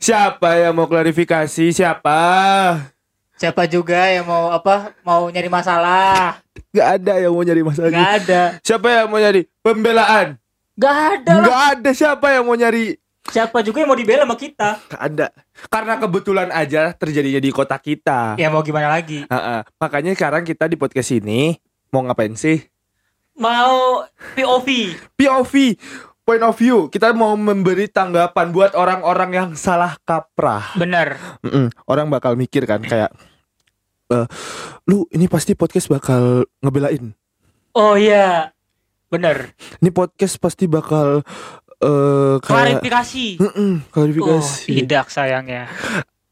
Siapa yang mau klarifikasi? Siapa? Siapa juga yang mau apa mau nyari masalah? Gak ada yang mau nyari masalah. Gak ada. Siapa yang mau nyari pembelaan? Gak ada lah. Gak ada siapa yang mau nyari. Siapa juga yang mau dibela sama kita? Ada. Karena kebetulan aja terjadinya di kota kita. Ya mau gimana lagi? Ha-ha. Makanya sekarang kita di podcast ini mau ngapain sih? Mau POV. POV, point of view. Kita mau memberi tanggapan buat orang-orang yang salah kaprah. Bener. Mm-mm. Orang bakal mikir kan kayak, eh, lu ini pasti podcast bakal ngebelain. Oh iya. Bener. Ini podcast pasti bakal eh kayak Klarifikasi. Mm-mm, Oh, klarifikasi. tidak sayangnya.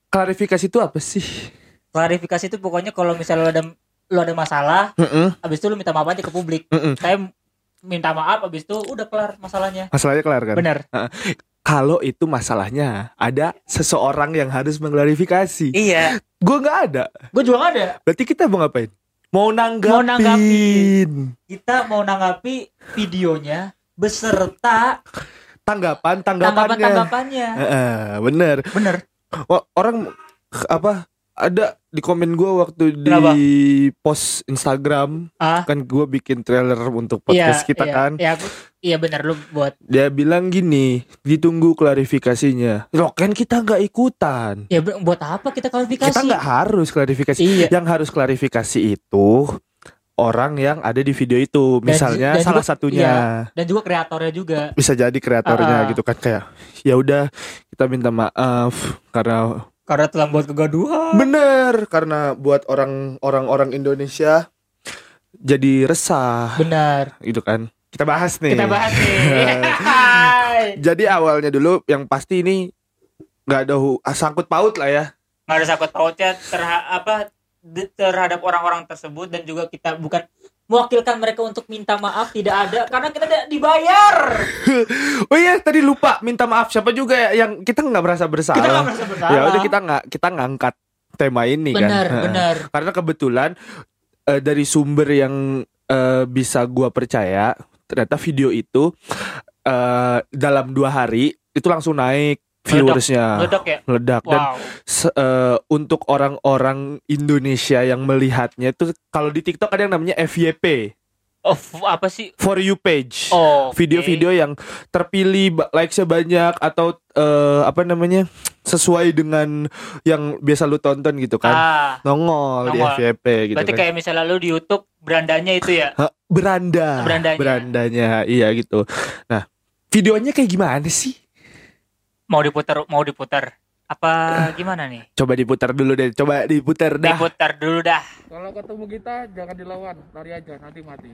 klarifikasi itu apa sih? Klarifikasi itu pokoknya kalau misalnya lo ada lo ada masalah, Mm-mm, habis itu lo minta maaf aja ke publik. mm-mm. Saya minta maaf habis itu udah kelar masalahnya. Masalahnya kelar kan? Bener. Kalau itu masalahnya ada seseorang yang harus mengklarifikasi. Iya. Gue nggak ada. Gue juga nggak ada. Berarti kita mau ngapain? Mau nanggapin. Mau nanggapin. Kita mau nanggapi videonya beserta Tanggapan tanggapannya. tanggapan-tanggapannya. Heeh, bener. Bener. Wah, orang apa ada di komen gue waktu di Kenapa? post Instagram Ah, kan gue bikin trailer untuk podcast kita iya, kan Iya, aku- iya bener lu buat. dia bilang gini ditunggu klarifikasinya loh kan kita nggak ikutan Ya bu- buat apa kita klarifikasi? kita nggak harus klarifikasi Iya. yang harus klarifikasi itu orang yang ada di video itu Dan misalnya ju- dan salah juga- satunya iya. Dan juga kreatornya juga. bisa jadi kreatornya Ah. gitu kan kayak ya udah kita minta maaf karena Karena telah buat kegaduhan. bener karena buat orang orang orang Indonesia jadi resah Benar. gitu kan kita bahas nih Kita bahas nih. jadi awalnya dulu yang pasti ini nggak ada ah, sangkut paut lah ya Nggak ada sangkut pautnya terha apa terhadap orang-orang tersebut dan juga kita bukan mewakilkan mereka untuk minta maaf tidak ada karena kita tidak dibayar. oh iya tadi lupa minta maaf siapa juga ya yang kita nggak merasa bersalah Kita nggak merasa bersalah. ya udah kita nggak kita ngangkat tema ini kan benar, Heeh. benar. karena kebetulan eh, dari sumber yang eh, bisa gua percaya ternyata video itu eh, dalam dua hari itu langsung naik viewersnya Meledak ya? meledak dan se- eh, untuk orang-orang Indonesia yang melihatnya itu kalau di TikTok ada yang namanya FYP Oh, apa sih? for you page Oh, oke. video-video yang terpilih ba- likes-nya banyak atau eh, apa namanya sesuai dengan yang biasa lu tonton gitu kan Ah, nongol, di Nongol. FYP gitu berarti kan kayak misalnya lu di YouTube berandanya itu ya. Beranda Berandanya. berandanya iya gitu nah videonya kayak gimana sih Mau diputar mau diputar. Apa gimana nih? coba diputar dulu deh coba diputar dah Diputar dulu dah. Kalau ketemu kita jangan dilawan, lari aja nanti mati.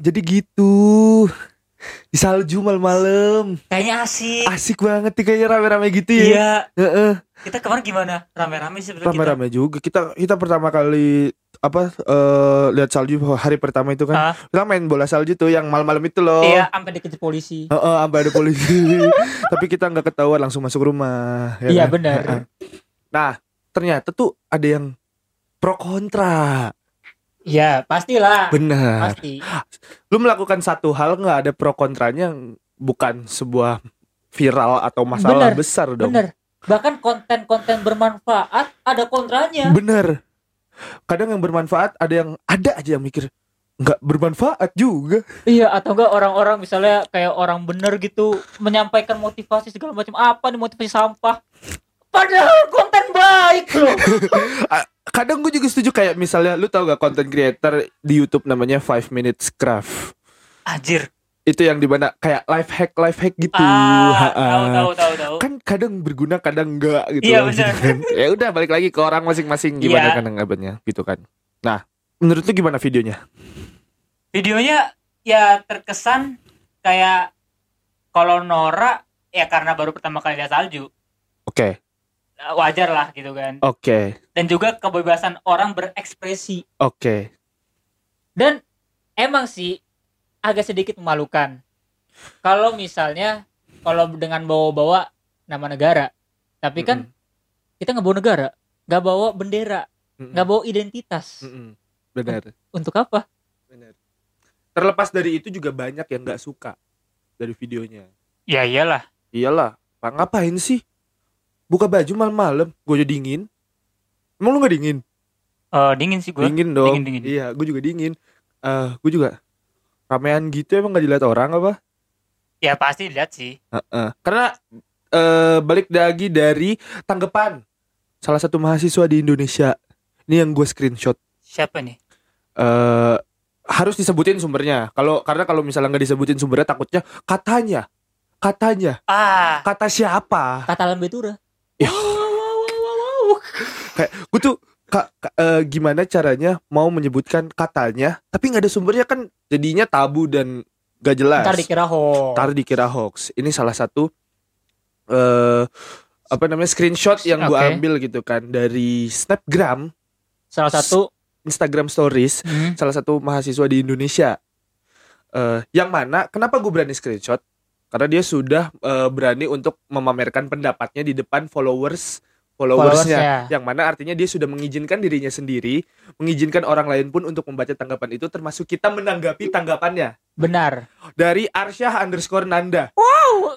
Jadi gitu di salju malam-malam Kayaknya asik. asik banget nih kayaknya rame-rame gitu ya Iya. Heeh. Kita kemarin gimana? Rame-rame sih kita. rame-rame juga kita kita pertama kali apa eh, lihat salju hari pertama itu kan Ah. kita main bola salju tuh yang malam-malam itu loh Iya, sampai dikejar polisi. Heeh, sampai ada polisi tapi kita nggak ketahuan langsung masuk rumah ya Iya, kan? benar. Nah ternyata tuh ada yang pro kontra Iya, pastilah. benar Pasti. lu melakukan satu hal nggak ada pro kontranya bukan sebuah viral atau masalah Benar, besar dong Bener. Bahkan konten-konten bermanfaat ada kontranya. bener kadang yang bermanfaat ada yang ada aja yang mikir nggak bermanfaat juga Iya, atau enggak orang-orang misalnya kayak orang bener gitu menyampaikan motivasi segala macam apa nih motivasi sampah. Padahal konten baik loh. kadang gue juga setuju kayak misalnya lu tau gak content creator di YouTube namanya 5 minutes craft Anjir. itu yang di mana kayak life hack life hack gitu Ah, tahu tahu tahu tahu. kan kadang berguna kadang enggak gitu Iya, benar. kan. ya udah balik lagi ke orang masing-masing gimana Iya. kadang ngabarnya gitu kan nah menurut lu gimana videonya Videonya ya terkesan kayak kalau Nora ya karena baru pertama kali lihat salju. oke eh, wajar lah gitu kan Oke, dan juga kebebasan orang berekspresi oke. dan emang sih agak sedikit memalukan kalau misalnya kalau dengan bawa-bawa nama negara tapi kan kita nggak bawa negara nggak bawa bendera nggak bawa identitas Mm-mm. Benar, untuk apa benar. Terlepas dari itu juga banyak yang nggak suka dari videonya. ya iyalah Iyalah, Pak ngapain sih? Buka baju malam-malam, gue aja dingin. Emang lu gak dingin? Eh, dingin sih gue Dingin dong. dingin, dingin. Iya, gue juga dingin. Eh, gue juga ramean gitu emang gak dilihat orang apa? ya pasti lihat sih Heeh. Karena eh balik lagi dari tanggapan salah satu mahasiswa di Indonesia. Ini yang gue screenshot. siapa nih eh harus disebutin sumbernya. Kalau karena kalau misalnya nggak disebutin sumbernya takutnya katanya, katanya, ah kata siapa? kata Lambetura Ya. Kayak gue tuh ka- ka- eh, gimana caranya mau menyebutkan katanya, tapi nggak ada sumbernya kan jadinya tabu dan gak jelas. ntar dikira hoax Ntar dikira hoax. Ini salah satu eh apa namanya screenshot yang gue Oke. ambil gitu kan dari Snapgram, salah satu Instagram Stories, hmm, salah satu mahasiswa di Indonesia. Eh yang mana kenapa gue berani screenshot? Karena dia sudah eh, berani untuk memamerkan pendapatnya di depan followers followersnya, Followersnya. yang mana artinya dia sudah mengizinkan dirinya sendiri, mengizinkan orang lain pun untuk membaca tanggapan itu, termasuk kita menanggapi tanggapannya benar dari Arsyah underscore Nanda. Wow.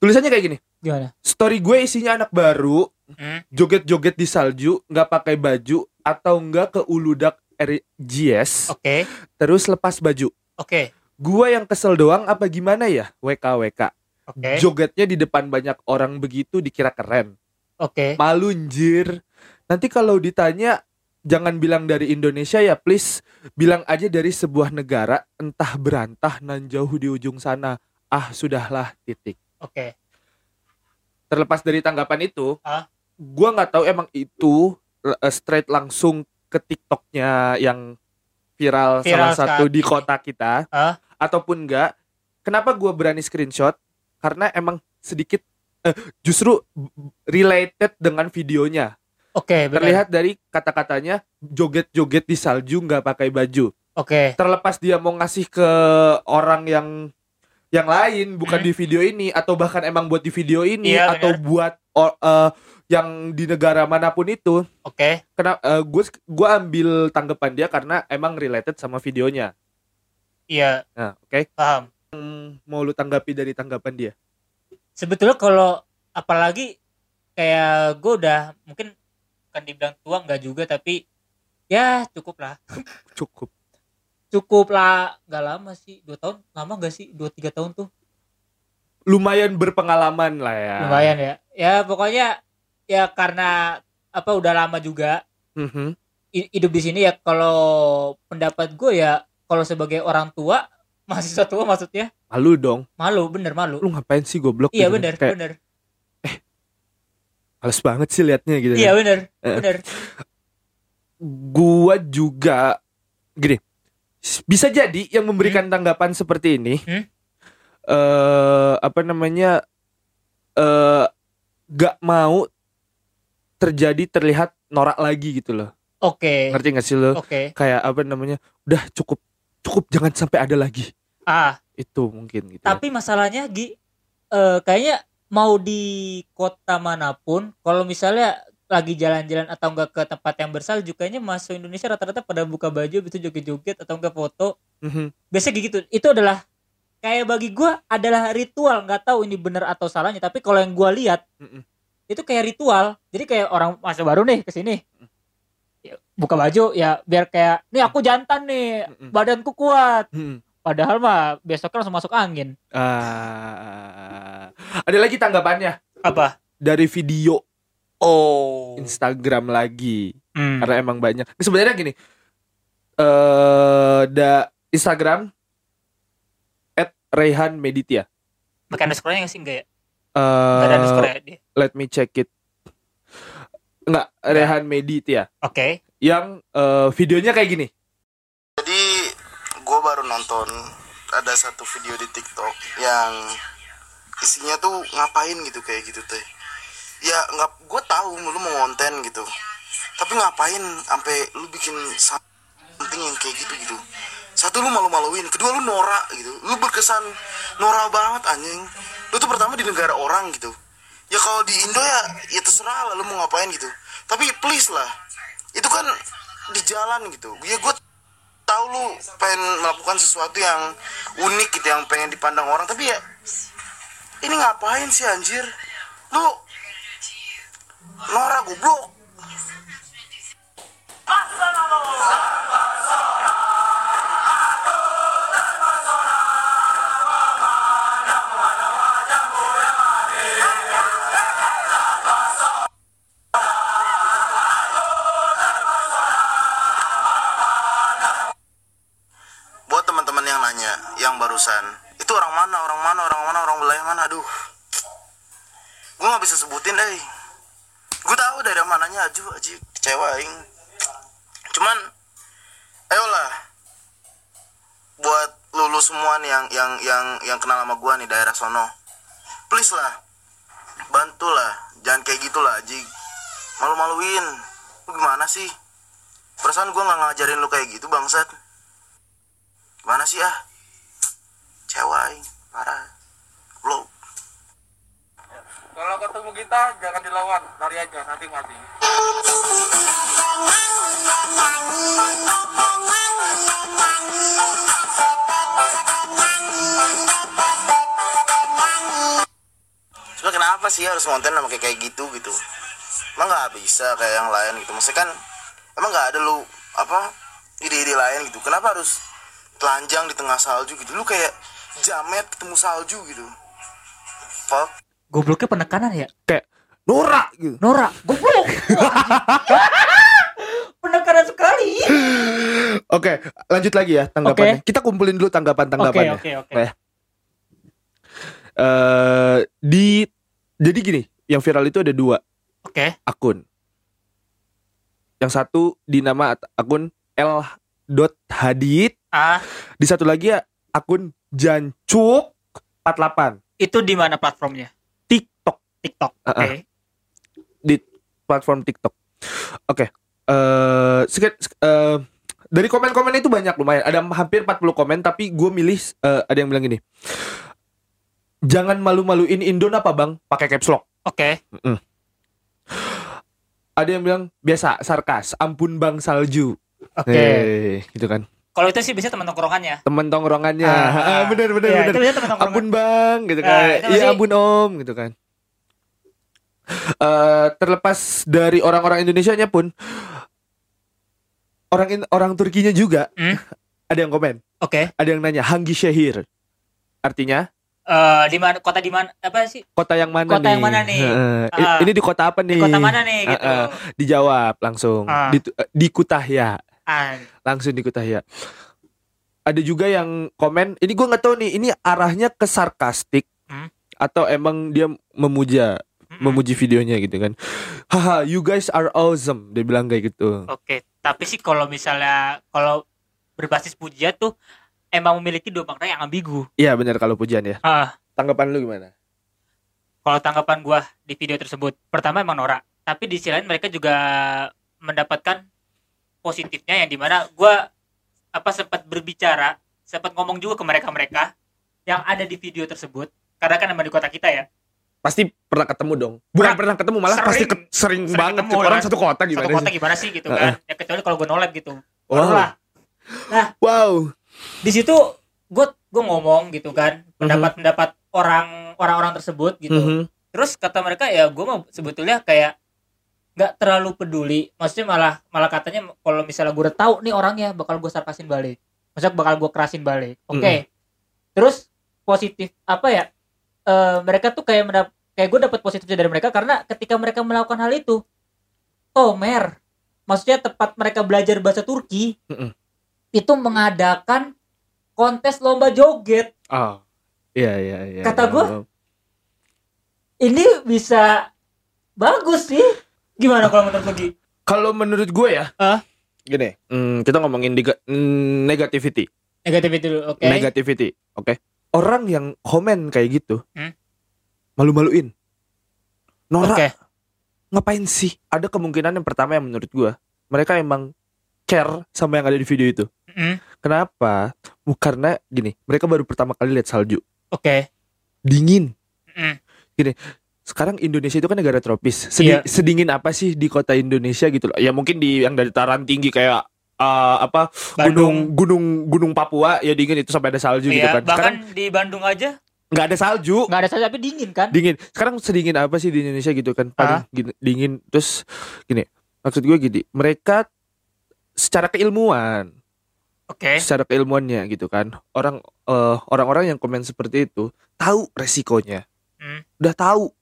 Tulisannya kayak gini. gimana Story gue isinya anak baru, Hmm. joget-joget di salju, nggak pakai baju atau nggak ke Uludak RGS, oke terus lepas baju. oke Gua yang kesel doang apa gimana ya? WKWK. oke Jogetnya di depan banyak orang begitu dikira keren. oke Malu njir. Nanti kalau ditanya jangan bilang dari Indonesia ya please bilang aja dari sebuah negara entah berantah nan jauh di ujung sana. Ah sudahlah titik. oke Terlepas dari tanggapan itu, Ah. gua nggak tahu emang itu eh, straight langsung ke TikToknya yang viral, Viral salah satu di kota kita Ah. Ataupun enggak. Kenapa gua berani screenshot? Karena emang sedikit eh, justru related dengan videonya. oke benar Terlihat dari kata-katanya joget-joget di salju nggak pakai baju. oke Terlepas dia mau ngasih ke orang yang yang lain bukan Hmm. di video ini atau bahkan emang buat di video ini Iya, atau benar. buat eh, yang di negara mana pun itu. oke Karena gue gue ambil tanggapan dia karena emang related sama videonya. Iya Nah, oke. paham Hmm, Mau lu tanggapi dari tanggapan dia? sebetulnya kalau apalagi kayak gue udah mungkin kan dibilang tua nggak juga tapi ya cukup lah Cukup. cukup lah nggak lama sih dua tahun lama nggak sih dua tiga tahun tuh Lumayan berpengalaman lah ya. lumayan ya ya pokoknya ya karena apa udah lama juga Mhm. hi- hidup di sini ya kalau pendapat gue ya kalau sebagai orang tua mahasiswa tua maksudnya Malu dong. malu bener malu Lu ngapain sih goblok? iya gitu? bener Kayak bener males banget sih liatnya gitu. iya kan. bener Eh. bener gua juga gini bisa jadi yang memberikan tanggapan seperti ini Hmm? eh apa namanya eh gak mau terjadi terlihat norak lagi gitu loh oke ngerti gak sih lo oke kayak apa namanya udah cukup cukup jangan sampai ada lagi ah itu mungkin gitu Tapi masalahnya Gi eh, kayaknya mau di kota mana pun kalau misalnya lagi jalan-jalan atau enggak ke tempat yang bersalju kayaknya masuk Indonesia rata-rata pada buka baju itu joget-joget atau enggak foto. Mhm. Biasanya gitu. Itu adalah kayak bagi gua adalah ritual, nggak tahu ini benar atau salahnya, tapi kalau yang gua lihat Mm-mm. itu kayak ritual. Jadi kayak orang masuk baru nih ke sini. Buka baju ya biar kayak nih aku jantan nih, Mm-mm. badanku kuat. Mhm. Padahal mah besoknya langsung masuk angin. Ah, ada lagi tanggapannya Apa? dari video Oh. Instagram lagi Hmm. karena emang banyak. Sebenarnya gini, eh da Instagram at Rehan Meditia. Pakai underscore-nya sih enggak ya? Enggak ada Eh underscore ya dia. let me check it. Enggak, Rehan Meditia. Oke. Yang eh, videonya kayak gini. Jadi gue baru nonton ada satu video di TikTok yang isinya tuh ngapain gitu kayak gitu teh. ya nggak gue tahu lu mau konten gitu tapi ngapain sampai lu bikin something yang kayak gitu gitu satu lu malu-maluin kedua lu norak gitu lu berkesan norak banget anjing lu tuh pertama di negara orang gitu ya kalau di Indo ya ya terserah lah lu mau ngapain gitu. Tapi please lah itu kan di jalan gitu. Ya gue tahu lu pengen melakukan sesuatu yang unik gitu yang pengen dipandang orang. Tapi ya ini ngapain sih anjir? Lu Nora goblok wilayah mana? Aduh. Gue nggak bisa sebutin deh. Gue tahu daerah mananya aja aja kecewa aing. Cuman ayolah. Buat lulu semua nih yang yang yang yang kenal sama gue nih daerah sono. Please lah. Bantulah. Jangan kayak gitulah Aji. Malu-maluin. Lu gimana sih? Perasaan gue nggak ngajarin lu kayak gitu bangsat. Gimana sih ah? Cewek parah Kalau ketemu kita jangan dilawan, lari aja nanti mati. Cuma kenapa sih harus konten sama kayak kayak gitu gitu? Emang nggak bisa kayak yang lain gitu? Maksudnya kan emang nggak ada lu apa ide-ide lain gitu? Kenapa harus telanjang di tengah salju gitu? Lu kayak jamet ketemu salju gitu. Fuck. Gobloknya penekanan ya. kayak norak gitu Nora, goblok. Penekanan sekali. Oke, lanjut lagi ya tanggapannya. Kita kumpulin dulu Oke, tanggapan-tanggapannya. oke, oke. Eh. Eh, di jadi gini, yang viral itu ada dua Oke. akun. Yang satu di nama akun L. Hadid, Ah, di satu lagi ya akun Jancuk 48 itu di mana platformnya? TikTok TikTok. Oke. Ah, ah. di platform TikTok. Oke. Eh sedikit eh, dari komen-komen itu banyak lumayan. Ada hampir 40 komen tapi gue milih eh, ada yang bilang gini. Jangan malu-maluin Indon apa bang? Pakai caps lock. Oke. Ada yang bilang biasa sarkas. Ampun bang salju. Oke. Eh, gitu kan. Kalau itu sih biasanya teman tongkrongannya. Temen tongkrongannya. Ah, Ah, ah. bener bener Iya, bener. itu teman tongkrongan. Ampun bang gitu Ah, kan. Iya masih- ampun om gitu kan. Eh terlepas dari orang-orang Indonesianya pun orang in- orang Turkinya juga Hmm? ada yang komen, Oke. ada yang nanya Hangi Shehir. Artinya Eh, di mana kota di mana apa sih? kota yang mana Kota nih? yang mana nih? I- Ah. ini di kota apa nih? Di kota mana nih gitu. Ah, ah. Dijawab langsung Ah. di, di Kutahya, Ah, langsung di Kutahya. Ada juga yang komen, ini gua nggak tahu nih, ini arahnya ke sarkastik Hmm. atau emang dia memuja mm-mm. memuji videonya gitu kan. Haha, you guys are awesome. Dia bilang kayak gitu. Oke, tapi sih kalau misalnya kalau berbasis pujian tuh emang memiliki dua makna yang ambigu. Iya benar kalau pujian ya. Ah, Tanggapan lu gimana? kalau tanggapan gua di video tersebut, pertama emang norak, tapi di sisi lain mereka juga mendapatkan positifnya yang di mana gua apa sempat berbicara, sempat ngomong juga ke mereka-mereka yang ada di video tersebut, karena kan emang di kota kita ya, Pasti pernah ketemu dong. Bukan Pernah. pernah ketemu malah Sering. pasti ke- sering, Sering banget. ketemu Orang lah. satu kota gimana satu kota sih? gimana sih gitu kan, ya kecuali kalau gua nolep gitu, Wow. lah. Wow. di situ gue gue ngomong gitu kan pendapat-pendapat orang orang-orang tersebut gitu Mhm. terus kata mereka ya gue mau sebetulnya kayak nggak terlalu peduli maksudnya malah malah katanya kalau misalnya gue udah tahu nih orangnya bakal gue sarkasin balik maksudnya bakal gue kerasin balik oke Mhm. terus positif apa ya eh, mereka tuh kayak mendap kayak gue dapat positifnya dari mereka karena ketika mereka melakukan hal itu Tomer maksudnya tepat mereka belajar bahasa Turki Mhm. itu mengadakan kontes lomba joget Oh. Iya iya iya. Kata gua, ini bisa bagus sih gimana kalau menurut lo Gi? Kalau menurut gue ya, Ah? gini, hmm, kita ngomongin mm, negativity, negatif itu dulu oke negativity, oke. Orang yang komen kayak gitu, Hmm? malu-maluin, norak, oke ngapain sih? Ada kemungkinan yang pertama yang menurut gua mereka emang care sama yang ada di video itu. Mm, Kenapa? Karena gini, mereka baru pertama kali lihat salju. Oke. Dingin. Mm, Sekarang Indonesia itu kan negara tropis. Sedi- Iya. Sedingin apa sih di kota Indonesia gitu loh. Ya mungkin di yang dari dataran tinggi kayak uh, apa Bandung. gunung gunung gunung Papua ya dingin itu sampai ada salju gitu Iya, kan. Sekarang bahkan di Bandung aja nggak ada salju. nggak ada saja tapi dingin kan? Dingin. Sekarang sedingin apa sih di Indonesia gitu kan? Paling gini- dingin terus gini. Maksud gue gini, mereka secara keilmuan Oke. secara keilmuannya gitu kan orang eh, orang-orang yang komen seperti itu tahu resikonya Hmm. udah tahu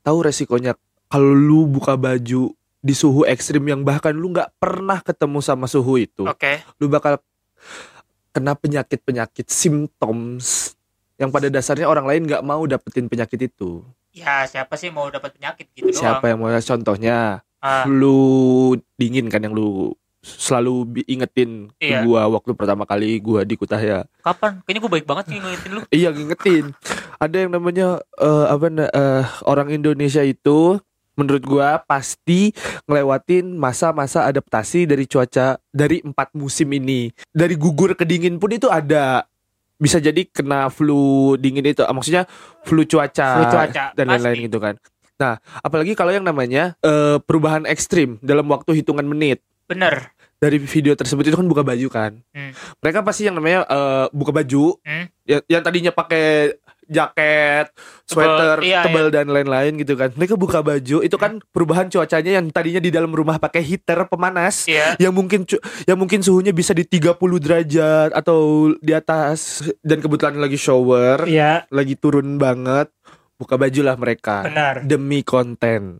tahu resikonya kalau lu buka baju di suhu ekstrim yang bahkan lu nggak pernah ketemu sama suhu itu Oke. lu bakal kena penyakit-penyakit symptoms yang pada dasarnya orang lain nggak mau dapetin penyakit itu Ya siapa sih mau dapat penyakit gitu siapa doang? yang mau contohnya Ah, flu dingin kan yang lu selalu ingetin Iya. gua waktu pertama kali gua di Kutahya kapan? Kayaknya gue baik banget sih ngingetin lu. Iya ngingetin. Ada yang namanya eh, apa eh, orang Indonesia itu menurut gua pasti ngelewatin masa-masa adaptasi dari cuaca dari empat musim ini. Dari gugur ke dingin pun itu ada. Bisa jadi kena flu dingin itu, maksudnya flu cuaca, Flu cuaca, dan lain-lain gitu kan. Nah, apalagi kalau yang namanya eh, perubahan ekstrim dalam waktu hitungan menit Bener. Dari video tersebut itu kan buka baju kan. Hmm. Mereka pasti yang namanya eh, buka baju Hmm. ya, yang tadinya pakai jaket, sweater, iya, tebal dan lain-lain gitu kan. Mereka buka baju itu kan perubahan cuacanya yang tadinya di dalam rumah pakai heater pemanas Iya. yang mungkin yang mungkin suhunya bisa di 30 derajat atau di atas dan kebetulan lagi shower, Iya. lagi turun banget. Buka baju lah mereka Benar. demi konten,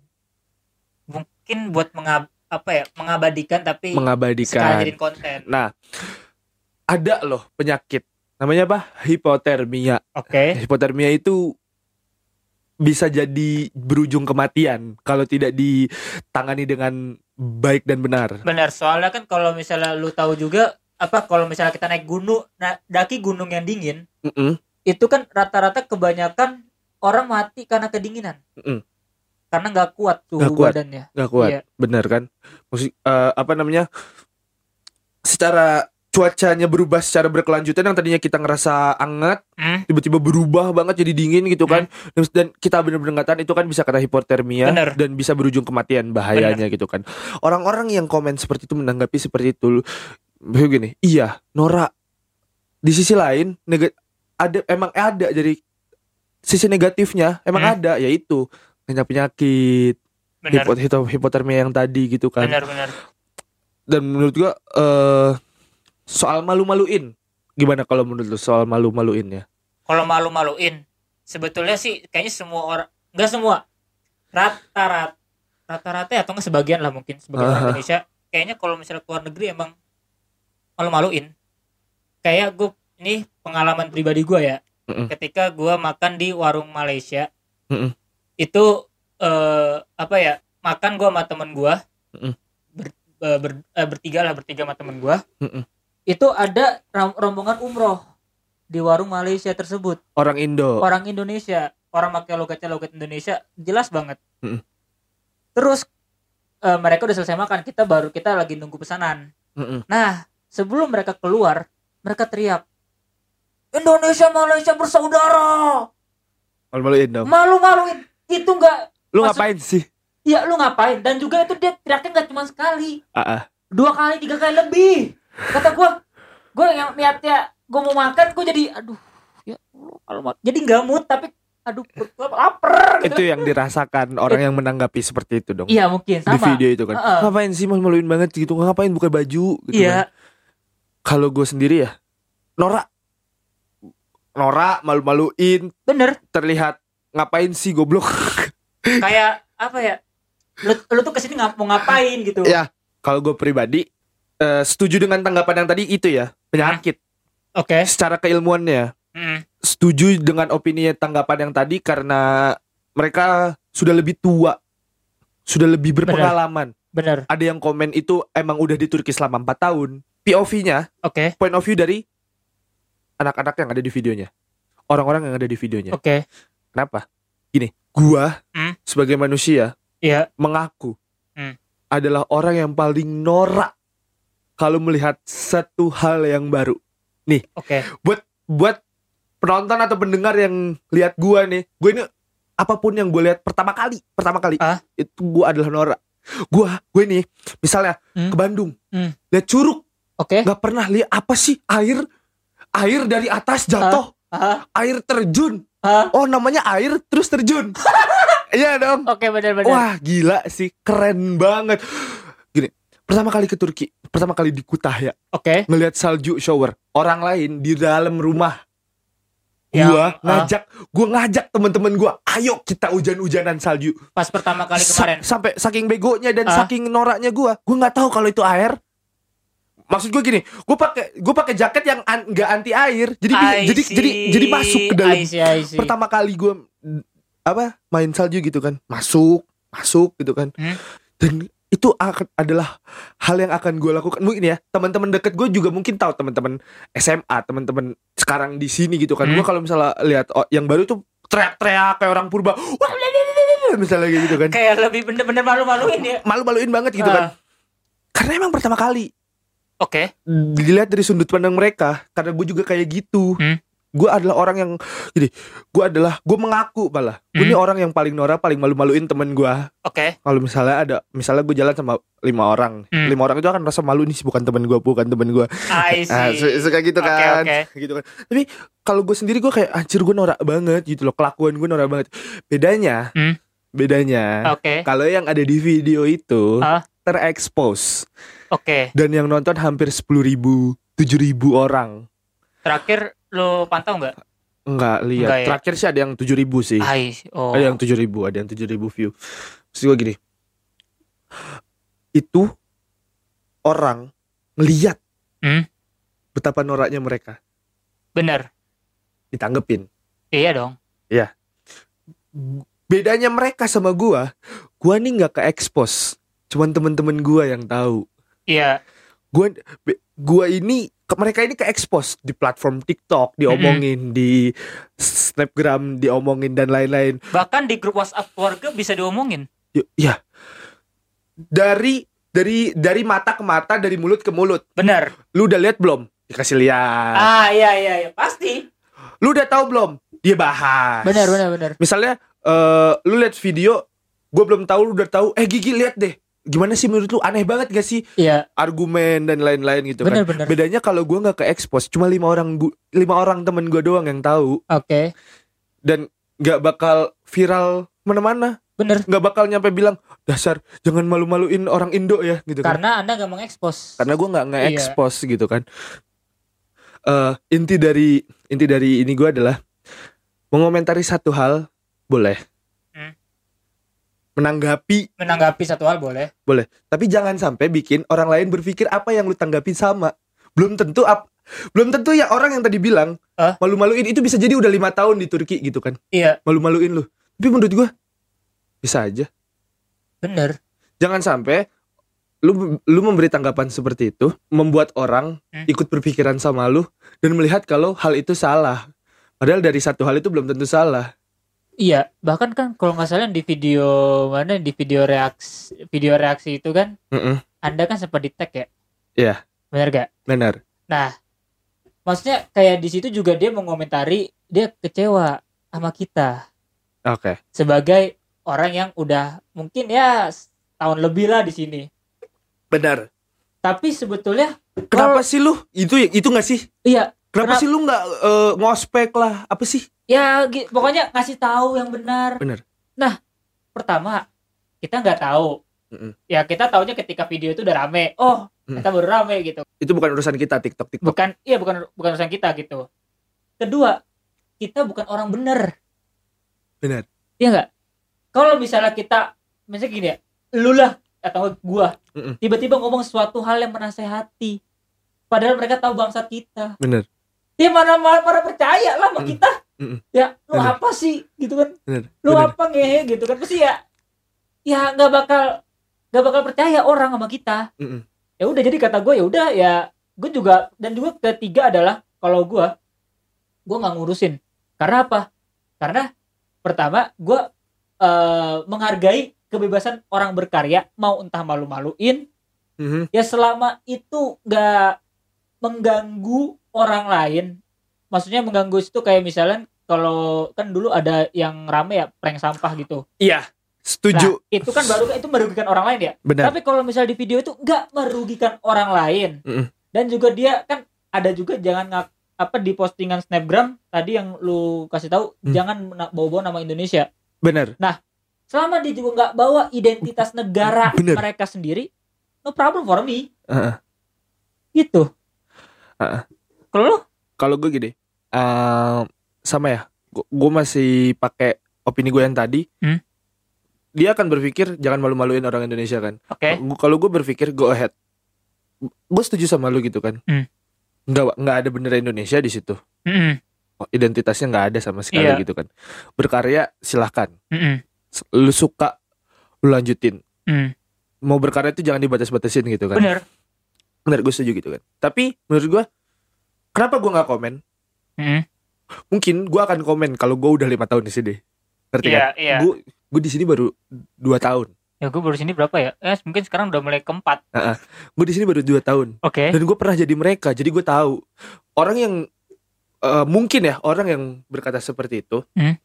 Mungkin buat mengab apa ya mengabadikan tapi mengabadikan. konten. Nah, ada loh penyakit namanya apa? Hipotermia. Oke. Hipotermia itu bisa jadi berujung kematian kalau tidak ditangani dengan baik dan benar. Benar. Soalnya kan kalau misalnya lu tahu juga apa kalau misalnya kita naik gunung, nah, daki gunung yang dingin, Mm-mm. itu kan rata-rata kebanyakan orang mati karena kedinginan. Mm-mm. Karena nggak kuat tuh Nggak kuat. badannya. Nggak kuat, Iya. benar kan? Musik eh, apa namanya? Secara cuacanya berubah secara berkelanjutan yang tadinya kita ngerasa anget Hmm? tiba-tiba berubah banget jadi dingin gitu kan dan, dan kita benar-benar nggak tahan itu kan bisa kena hipotermia Bener. dan bisa berujung kematian bahayanya gitu kan orang-orang yang komen seperti itu menanggapi seperti itu begini iya Nora di sisi lain nega- ada emang ada jadi sisi negatifnya emang Hmm. ada yaitu banyak penyakit Benar. hipot hipotermia yang tadi gitu kan Benar, benar. dan menurut gua eh soal malu-maluin gimana kalau menurut lu soal malu-maluin ya Kalau malu-maluin, sebetulnya sih kayaknya semua orang nggak semua rata-rata rata-rata ya, atau nggak sebagian lah mungkin sebagian orang Aha. Indonesia kayaknya kalau misalnya keluar negeri emang malu-maluin kayak gue ini pengalaman pribadi gue ya Mm-mm. ketika gue makan di warung Malaysia Mm-mm. Itu eh, apa ya makan gue sama temen gue Mm-mm. ber, eh, ber- eh, bertiga lah bertiga sama temen gue Mm-mm. itu ada rombongan umroh di warung Malaysia tersebut. Orang Indo. Orang Indonesia. Orang pakai logatnya logat Indonesia. Jelas banget. Mm-mm. terus eh, mereka udah selesai makan. Kita baru kita lagi nunggu pesanan. Mm-mm. nah sebelum mereka keluar mereka teriak Indonesia Malaysia bersaudara! Malu-maluin dong. Malu-maluin itu enggak lu Maksud- ngapain sih? Ya lu ngapain? Dan juga itu dia teriaknya nggak cuma sekali. Ah, ah. dua kali tiga kali lebih. Kata gua gua yang niatnya gua mau makan gua jadi aduh ya Allah, kalau jadi nggak mood tapi aduh perut gua lapar gitu. Itu yang dirasakan orang yang menanggapi seperti itu dong. Iya mungkin di sama. video itu kan. Heeh. ngapain sih malu-maluin banget gitu. Ngapain? Buka baju gitu kan. iya kalau gue sendiri ya Nora Nora malu-maluin. Bener. Terlihat ngapain sih goblok? Kayak apa ya? Lu, lu tuh ke sini ngap mau ngapain gitu? Ya kalau gue pribadi eh, setuju dengan tanggapan yang tadi itu ya penyakit. Oke. Secara keilmuannya. Mm, setuju dengan opini tanggapan yang tadi karena mereka sudah lebih tua sudah lebih berpengalaman. Bener ada yang komen itu emang udah di Turki selama 4 tahun. POV-nya oke. point of view dari anak-anak yang ada di videonya. Orang-orang yang ada di videonya. Oke kenapa gini gua Hmm. sebagai manusia Iya. mengaku Hmm. adalah orang yang paling norak kalau melihat satu hal yang baru. Oke. Buat penonton atau pendengar yang lihat gua nih, gue ini apa pun yang gue lihat pertama kali, pertama kali Ah? itu gua adalah norak. Gua, gue nih, misalnya Hmm. ke Bandung, Hmm. lihat curug, Oke. nggak pernah lihat apa sih air, air dari atas jatuh, Ah, air terjun. Ah. Oh namanya air terus terjun. Iya dong. Oke, benar-benar. Wah gila sih keren banget. Gini pertama kali ke Turki pertama kali di Kutahya Oke. ngelihat salju shower orang lain di dalam rumah Yang, gua ah. ngajak gua ngajak teman-teman gua ayo kita hujan-hujanan salju Pas pertama kali Sa- kemarin. sampai saking begonya dan Ah. saking noraknya gua gua nggak tahu kalau itu air maksud gua gini gua pakai gua pakai jaket yang an- nggak anti air jadi bi- I jadi see, jadi jadi masuk ke dalam I see, I see. pertama kali gue apa main salju gitu kan masuk masuk gitu kan Hmm. dan itu akan adalah hal yang akan gue lakukan mungkin ya teman-teman deket gue juga mungkin tahu teman-teman SMA teman-teman sekarang di sini gitu kan Hmm. gue kalau misalnya lihat oh, yang baru tuh teriak-teriak kayak orang purba wah misalnya kayak gitu kan Kayak lebih bener-bener malu-maluin ya. malu-maluin banget gitu kan Ah. karena emang pertama kali Oke. dilihat dari sudut pandang mereka karena gue juga kayak gitu Hmm. gue adalah orang yang jadi gue adalah gue mengaku malah gue Hmm. ini orang yang paling norak paling malu-maluin temen gue Oke. kalau misalnya ada misalnya gue jalan sama lima orang Hmm. lima orang itu akan rasa malu nih bukan temen gue bukan temen gue nah, suka gitu Oke, kan oke. gitu kan tapi kalau gue sendiri gue kayak anjir gue norak banget gitu loh kelakuan gue norak banget bedanya Hmm. bedanya Oke. kalau yang ada di video itu Ah. terekspos Oke. dan yang nonton hampir sepuluh ribu tujuh ribu orang Terakhir lo pantau nggak? Enggak lihat. Enggak ya? Terakhir sih ada yang 7000 sih. I oh. Ada yang 7000, ada yang 7000 view. Terus gue gini. Itu orang ngeliat Hmm. betapa noraknya mereka Bener. ditanggepin. Iya dong. Bedanya mereka sama gua, gua nih nggak ke expose. Cuman temen-temen gua yang tahu. Iya. Gua gua ini ke mereka ini ke expose di platform TikTok, diomongin di Snapgram, diomongin dan lain-lain. Bahkan di grup WhatsApp keluarga bisa diomongin. Y- Ya. Dari dari dari mata ke mata, dari mulut ke mulut. Bener. Lu udah lihat belum? Dikasih lihat. Ah iya iya iya pasti. Lu udah tahu belum? Dia bahas. Bener bener bener. Misalnya eh lu lihat video, gue belum tahu lu udah tahu. Eh Gigi lihat deh. Gimana sih menurut lu? Aneh banget gak sih Iya. argumen dan lain-lain gitu Bener kan? bener. Bedanya kalau gua nggak ke expose, cuma lima orang gu- lima orang temen gue doang yang tahu Oke. dan nggak bakal viral mana-mana. Bener. Nggak bakal nyampe bilang dasar jangan malu-maluin orang Indo ya gitu kan. Karena anda gak mengekspos. karena gue nggak Iya. nge-expose gitu kan eh inti dari inti dari ini gue adalah mengomentari satu hal boleh. Menanggapi menanggapi satu hal boleh. boleh tapi jangan sampai bikin orang lain berpikir apa yang lu tanggapi sama belum tentu ap belum tentu ya orang yang tadi bilang Hah? malu-maluin itu bisa jadi udah lima tahun di Turki gitu kan Iya. malu-maluin lu tapi menurut gue bisa aja Bener. jangan sampai lu lu memberi tanggapan seperti itu membuat orang Hmm. ikut berpikiran sama lu dan melihat kalau hal itu salah padahal dari satu hal itu belum tentu salah Iya. Bahkan kan kalau nggak salah di video mana di video reaksi video reaksi itu kan Mm-mm. anda kan sempat di tag ya. Iya. Bener gak? benar Nah, maksudnya kayak di situ juga dia mengomentari dia kecewa sama kita oke sebagai orang yang udah mungkin ya tahun lebih lah di sini. benar Tapi sebetulnya kenapa sih lu itu itu nggak sih iya kenapa Kenapa- sih lu nggak eh, ngospek lah apa sih ya pokoknya ngasih tahu yang benar. Benar. Nah, pertama kita nggak tahu. Mm-mm. Ya kita taunya ketika video itu udah rame. Oh, Mm. kita baru rame gitu. itu bukan urusan kita TikTok TikTok Bukan iya bukan bukan urusan kita gitu. Kedua, kita bukan orang bener. benar Iya nggak? Kalau misalnya kita misalnya gini ya, lu lah atau gua Mm-mm. tiba-tiba ngomong suatu hal yang menasehati padahal mereka tahu bangsat kita. benar Dia mana mana, mana percaya lah sama Mm. kita. Mm-mm. Ya, lu Bener. apa sih gitu kan? benar Lu benar apa ngehe gitu kan? Pasti ya ya nggak bakal nggak bakal percaya orang sama kita. Mm-mm. Ya udah jadi kata gue ya udah ya gue juga dan juga ketiga adalah kalau gue gue nggak ngurusin karena apa? Karena pertama gue eh, menghargai kebebasan orang berkarya mau entah malu-maluin Mhm. ya selama itu nggak mengganggu orang lain maksudnya mengganggu itu kayak misalnya kalau kan dulu ada yang rame ya prank sampah gitu Iya, setuju. Nah, itu kan baru itu merugikan orang lain ya Benar. tapi kalau misalnya di video itu nggak merugikan orang lain Mm-mm. dan juga dia kan ada juga jangan ngak, apa di postingan snapgram tadi yang lu kasih tahu Hmm. jangan bawa-bawa nama Indonesia Benar. selama dia juga nggak bawa identitas negara Bener. mereka sendiri no problem for me Heeh. gitu Heeh. kalau lu Kalau gue gini, eh, sama ya. Gue masih pakai opini gue yang tadi. Hmm. Dia akan berpikir jangan malu-maluin orang Indonesia kan. oke Gua- Kalau gue berpikir go ahead. Gue setuju sama lu gitu kan. Hmm. Nggak nggak ada bendera Indonesia di situ. Mm-mm. Oh, identitasnya nggak ada sama sekali Iya. gitu kan. Berkarya silahkan. S- Lu suka lu lanjutin. Mm. Mau berkarya itu jangan dibatas-batasin gitu kan. bener Bener gue setuju gitu kan. Tapi menurut gue kenapa gue nggak komen? Mm. Mungkin gue akan komen kalau gue udah lima tahun di sini. Ngerti iya kan? iya Gue gue di sini baru dua tahun. ya gue baru sini berapa ya eh mungkin sekarang udah mulai keempat Gue di sini baru dua tahun. oke Dan gue pernah jadi mereka. Jadi gue tahu orang yang eh, mungkin ya orang yang berkata seperti itu. Hmm.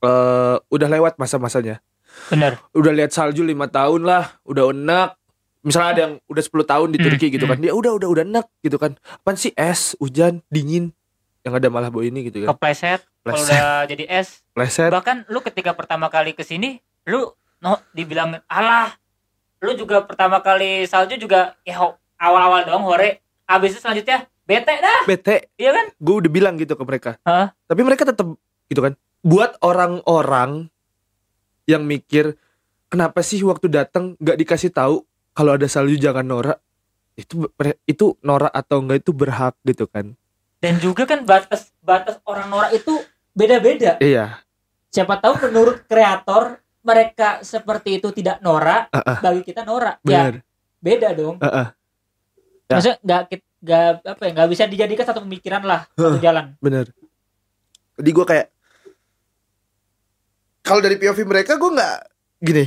eh, udah lewat masa-masanya. bener Udah lihat salju lima tahun lah. Udah enak. Misalnya ada yang udah 10 tahun di Hmm, Turki gitu hmm. kan. Dia udah udah udah enak gitu kan. Apaan sih es, hujan, dingin. Yang ada malah bau ini gitu kan. kepleset kalau udah jadi es pleset. bahkan lu ketika pertama kali ke sini lu no dibilang alah lu juga pertama kali salju juga ya awal-awal doang hore habis itu selanjutnya bete dah Bete. iya kan Gue udah bilang gitu ke mereka. Hah? Tapi mereka tetap gitu kan. Buat orang-orang yang mikir kenapa sih waktu datang nggak dikasih tahu kalau ada salju jangan norak. Itu itu norak atau enggak itu berhak gitu kan. Dan juga kan batas batas orang norak itu beda-beda Iya. siapa tahu menurut kreator mereka seperti itu tidak norak Ah, ah. bagi kita norak ya beda dong Ah, ah. Ya. maksudnya nggak nggak apa ya nggak bisa dijadikan satu pemikiran lah satu jalan Bener. Jadi gue kayak kalau dari POV mereka gue nggak gini.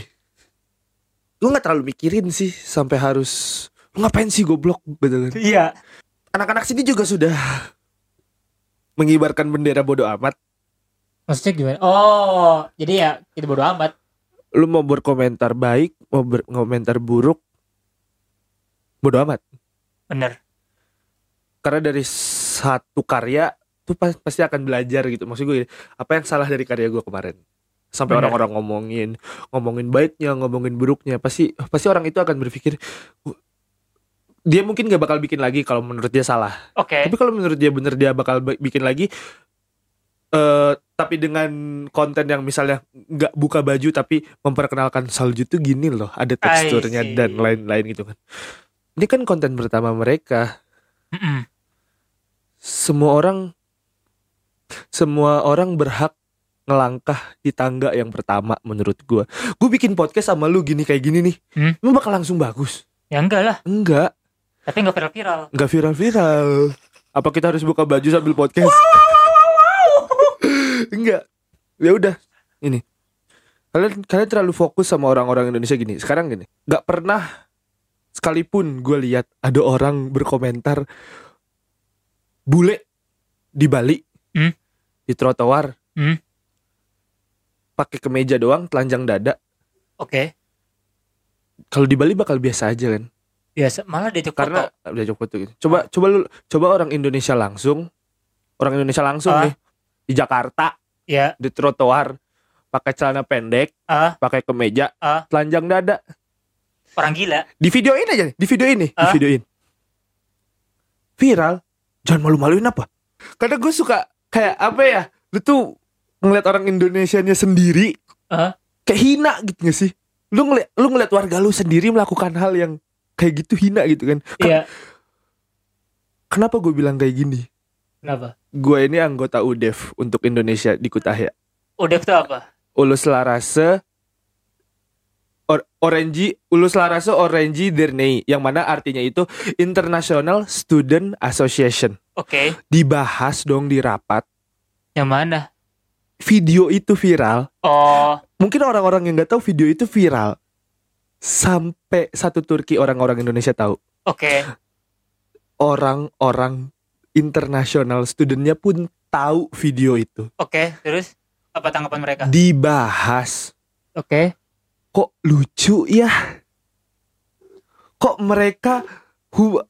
Gue nggak terlalu mikirin sih sampai harus ngapain sih goblok gitu kan. iya Anak-anak sini juga sudah mengibarkan bendera bodoh amat. maksudnya gimana oh jadi ya kita bodo amat Lu mau berkomentar baik, mau berkomentar buruk, bodoh amat. bener Karena dari satu karya tuh pas- pasti akan belajar gitu. Maksud gue apa yang salah dari karya gue kemarin? Sampai orang-orang ngomongin, ngomongin baiknya, ngomongin buruknya, pasti pasti orang itu akan berpikir "Wah, dia mungkin gak bakal bikin lagi kalau menurut dia salah. oke Tapi kalau menurut dia bener dia bakal ba- bikin lagi eh tapi dengan konten yang misalnya nggak buka baju tapi memperkenalkan salju tuh gini loh, ada teksturnya dan lain-lain gitu kan. Ini kan konten pertama mereka. Mm-mm. Semua orang semua orang berhak ngelangkah di tangga yang pertama menurut gua. Gue bikin podcast sama lu gini kayak gini nih. Hmm? Lu bakal langsung bagus. ya enggak lah Enggak, tapi nggak viral-viral enggak viral-viral. Apa kita harus buka baju sambil podcast? Enggak. Ya udah, ini. Kalian kalian terlalu fokus sama orang-orang Indonesia gini. Sekarang gini, nggak pernah sekalipun gue lihat ada orang berkomentar bule di Bali Hmm. di trotoar Hmm. pakai kemeja doang, telanjang dada. oke Kalau di Bali bakal biasa aja kan? Biasa malah diajak Karena foto foto gitu. Coba coba lu coba orang Indonesia langsung, orang Indonesia langsung Ah. nih di Jakarta ya di trotoar pakai celana pendek, Ah. pakai kemeja, Ah. telanjang dada. orang gila Di videoin aja, nih, di videoin nih, di Ah. videoin. Viral. Jangan malu-maluin apa? Karena gue suka kayak apa ya? Lu tuh ngeliat orang Indonesianya sendiri Ah. kayak hina gitu gak sih? Lu ngeliat lu ngeliat warga lu sendiri melakukan hal yang kayak gitu hina gitu kan? Ken- iya. Kenapa gue bilang kayak gini? kenapa? Gue ini anggota UDEF untuk Indonesia di Kutahya. udah itu apa? Ulus Larase Or, Orange Ulus Larase Orange Dernei yang mana artinya itu International Student Association. oke. Dibahas dong di rapat. Yang mana? Video itu viral. Oh, mungkin orang-orang yang nggak tahu video itu viral sampai satu Turki orang-orang Indonesia tahu oke. orang-orang internasional studentnya pun tahu video itu Oke, terus apa tanggapan mereka? dibahas Oke. kok lucu ya kok mereka hu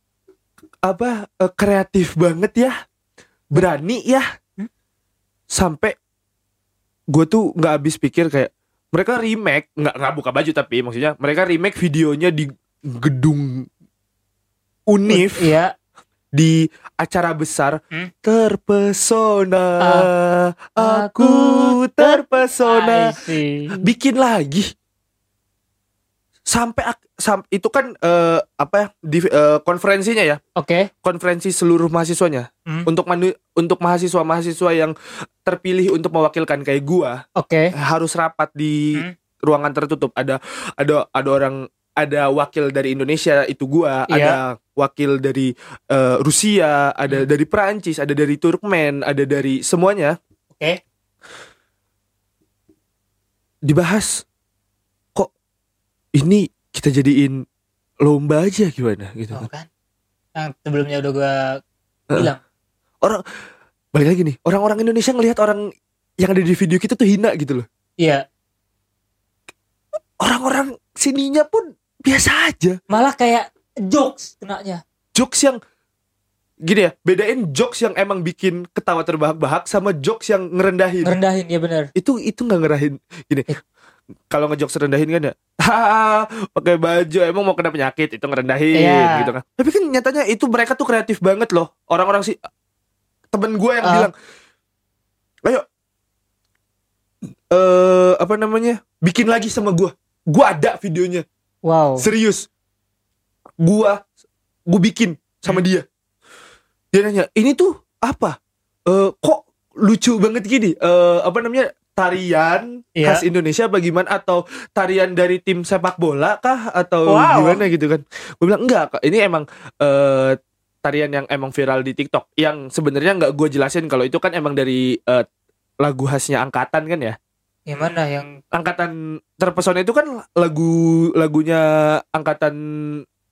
apa eh, kreatif banget ya berani ya Hmm? sampai gue tuh nggak habis pikir kayak mereka remake nggak nggak buka baju tapi maksudnya mereka remake videonya di gedung Unif Iya. di acara besar Hmm? terpesona. Ah, aku terpesona. bikin lagi sampai sam- itu kan eh, apa ya di eh, konferensinya ya Oke. konferensi seluruh mahasiswanya Hmm. untuk manu- untuk mahasiswa-mahasiswa yang terpilih untuk mewakilkan kayak gua Oke. harus rapat di Hmm. ruangan tertutup ada ada ada orang ada wakil dari Indonesia itu gua Iya. ada wakil dari eh, Rusia ada Hmm. dari Perancis ada dari Turkmen ada dari semuanya Oke. dibahas kok ini kita jadiin lomba aja gimana gitu Oh, kan. kan. Yang sebelumnya udah gua Heeh. bilang. Balik lagi nih, orang-orang Indonesia ngelihat orang yang ada di video kita tuh hina gitu loh. Iya. Orang-orang sininya pun biasa aja. Malah kayak jokes kenanya. Jokes yang gini ya, bedain jokes yang emang bikin ketawa terbahak-bahak sama jokes yang ngerendahin. Ngerendahin ya bener. itu itu nggak ngerahin gini. Eh. Kalau ngejokes rendahin kan ya, pakai baju emang mau kena penyakit itu ngerendahin Iya. gitu kan. Tapi kan nyatanya itu mereka tuh kreatif banget loh. Orang-orang sih temen gue yang Ah. bilang, ayo, eh apa namanya, bikin lagi sama gue. Gue ada videonya, Wow. serius. Gua, gue bikin sama Hmm. dia. Dia nanya, ini tuh apa? Eh kok lucu banget gini? Eh apa namanya? Tarian Iya. khas Indonesia bagaimana atau tarian dari tim sepak bola kah atau Wow. gimana gitu kan? Gue bilang enggak, ini emang eh tarian yang emang viral di TikTok yang sebenarnya nggak gue jelasin kalau itu kan emang dari eh, lagu khasnya angkatan kan ya. Gimana yang Angkatan terpesona itu kan lagu lagunya angkatan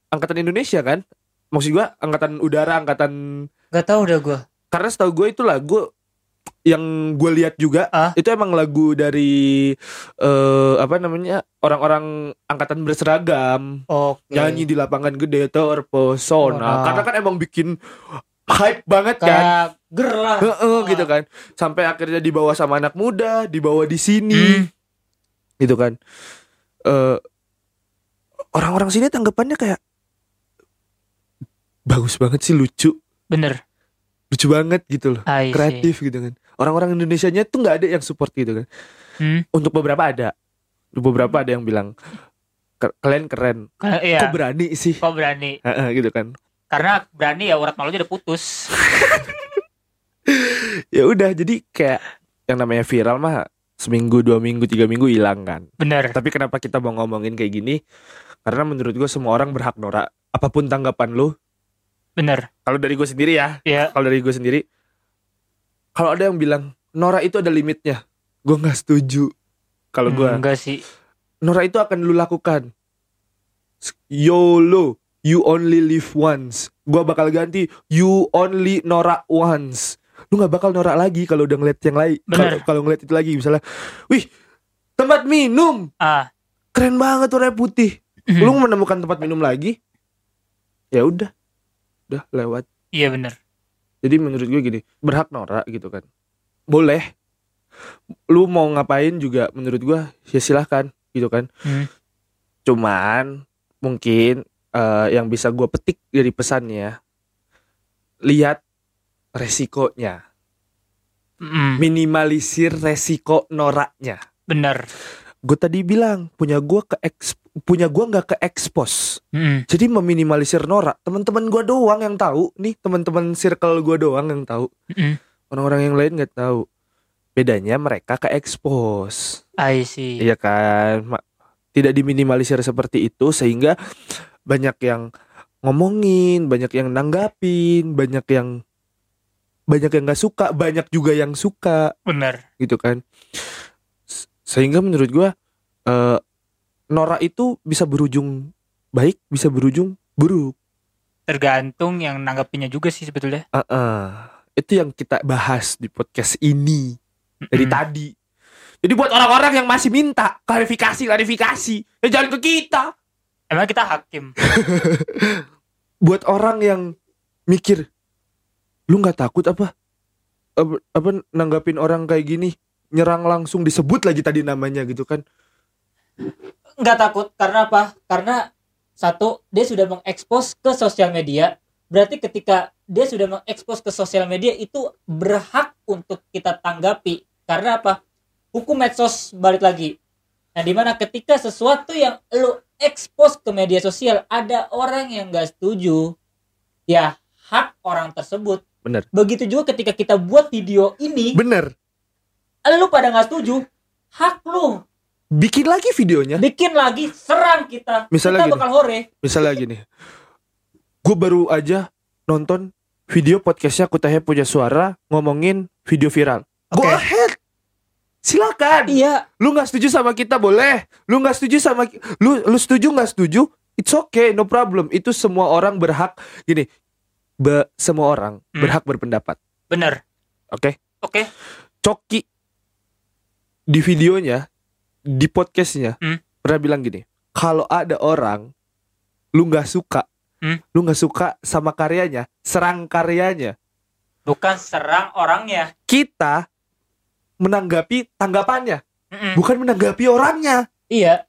angkatan Indonesia kan? Maksud gua angkatan udara, angkatan Gak tahu udah gua. karena setahu gue itu lagu yang gue lihat juga Ah? itu emang lagu dari eh apa namanya orang-orang angkatan berseragam Oke. nyanyi di lapangan gede terpesona Wah. karena kan emang bikin hype banget kan kayak ger lah. Heeh, gitu kan sampai akhirnya dibawa sama anak muda dibawa di sini Hmm. gitu kan eh orang-orang sini tanggapannya kayak bagus banget sih lucu Bener. lucu banget gitu loh kreatif gitu kan orang-orang Indonesianya tuh nggak ada yang support gitu kan Hmm. untuk beberapa ada beberapa ada yang bilang "Ke- kalian keren Ka- Iya. kok berani sih Kok berani? Heeh, gitu kan Karena berani ya urat malunya udah putus. ya udah jadi kayak yang namanya viral mah seminggu dua minggu tiga minggu hilang kan Bener. tapi kenapa kita mau ngomongin kayak gini karena menurut gue semua orang berhak norak apa pun tanggapan lu Bener. kalau dari gue sendiri ya Iya. kalau dari gue sendiri kalau ada yang bilang norak itu ada limitnya gue nggak setuju kalau gue Hmm, enggak sih. Nora itu akan lu lakukan. YOLO, you only live once. Gua bakal ganti you only norak once. Lu nggak bakal norak lagi kalau udah ngeliat yang lain. Kalau ngeliat itu lagi misalnya, wih tempat minum Ah. keren banget warna putih. Hmm. Lu menemukan tempat minum lagi, ya udah, udah lewat. Iya bener. Jadi menurut gue gini, berhak norak gitu kan. Boleh. Lu mau ngapain juga menurut gua ya silahkan gitu kan. Hmm. Cuman mungkin eh, yang bisa gua petik dari pesannya lihat resikonya, Mm, minimalisir resiko noraknya. bener. Gue tadi bilang punya gua ke eks- punya gua nggak ke expose. Mm, Jadi meminimalisir norak. Teman-teman gua doang yang tahu nih, teman-teman circle gua doang yang tahu. mm, Orang-orang yang lain nggak tahu. Bedanya mereka ke expose. I see. Iya kan? Tidak diminimalisir seperti itu sehingga banyak yang ngomongin, banyak yang nanggapin, banyak yang banyak yang nggak suka banyak juga yang suka bener gitu kan sehingga menurut gua eh Nora itu bisa berujung baik bisa berujung buruk. Tergantung yang nanggapinnya juga sih sebetulnya. Ah, itu yang kita bahas di podcast ini. Dari Mm-mm. tadi. Jadi buat orang-orang yang masih minta klarifikasi klarifikasi ya jangan ke kita. Emang kita hakim? Buat orang yang mikir lu nggak takut apa? Apa, apa nanggapin orang kayak gini? Nyerang langsung disebut lagi tadi namanya gitu kan nggak takut karena apa? Karena satu dia sudah mengekspos ke sosial media. Berarti ketika dia sudah mengekspos ke sosial media itu berhak untuk kita tanggapi. Karena apa? Hukum medsos balik lagi. Nah di mana ketika sesuatu yang lu ekspos ke media sosial ada orang yang nggak setuju ya hak orang tersebut. Bener. begitu juga ketika kita buat video ini bener. lu pada nggak setuju hak lu bikin lagi videonya. Bikin lagi serang kita. Misalnya kita gini. bakal hore. Misalnya gini. Gue baru aja nonton video podcastnya Kutahe punya suara ngomongin video viral. Go Oke. ahead. Silakan. Iya. Lu nggak setuju sama kita boleh. Lu nggak setuju sama lu lu setuju nggak setuju it's okay no problem. Itu semua orang berhak gini be- semua orang Hmm. berhak berpendapat. Bener. Oke? Oke. Coki di videonya di podcastnya Hmm. pernah bilang gini kalau ada orang lu nggak suka Hmm. lu nggak suka sama karyanya serang karyanya. Bukan serang orangnya. Kita menanggapi tanggapannya Mm-mm. bukan menanggapi orangnya. Iya.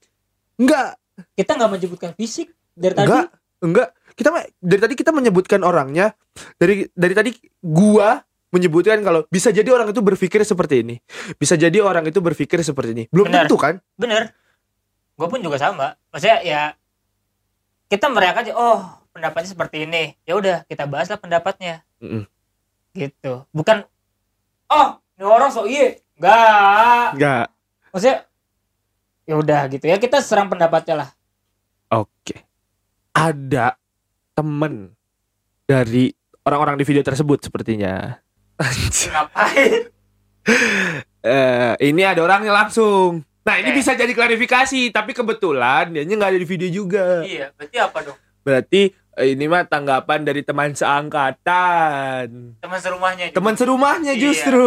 Enggak kita nggak menyebutkan fisik dari tadi. Enggak enggak kita dari tadi kita menyebutkan orangnya dari dari tadi gua menyebutkan kalau bisa jadi orang itu berpikir seperti ini. Bisa jadi orang itu berpikir seperti ini. Belum tentu kan? Bener gue pun juga sama. Maksudnya ya kita merayakan aja oh pendapatnya seperti ini. Ya udah kita bahaslah pendapatnya. Mm-mm. gitu. Bukan oh ini orang so iya enggak enggak maksudnya ya udah gitu. Ya kita serang pendapatnya lah. Oke. Ada temen dari orang-orang di video tersebut sepertinya. Ngapain Eh, ini ada orangnya langsung. Nah ini Eh. bisa jadi klarifikasi, tapi kebetulan dia nggak ada di video juga. iya berarti apa dong Berarti eh, ini mah tanggapan dari teman seangkatan, teman serumahnya juga. teman serumahnya Iya. justru.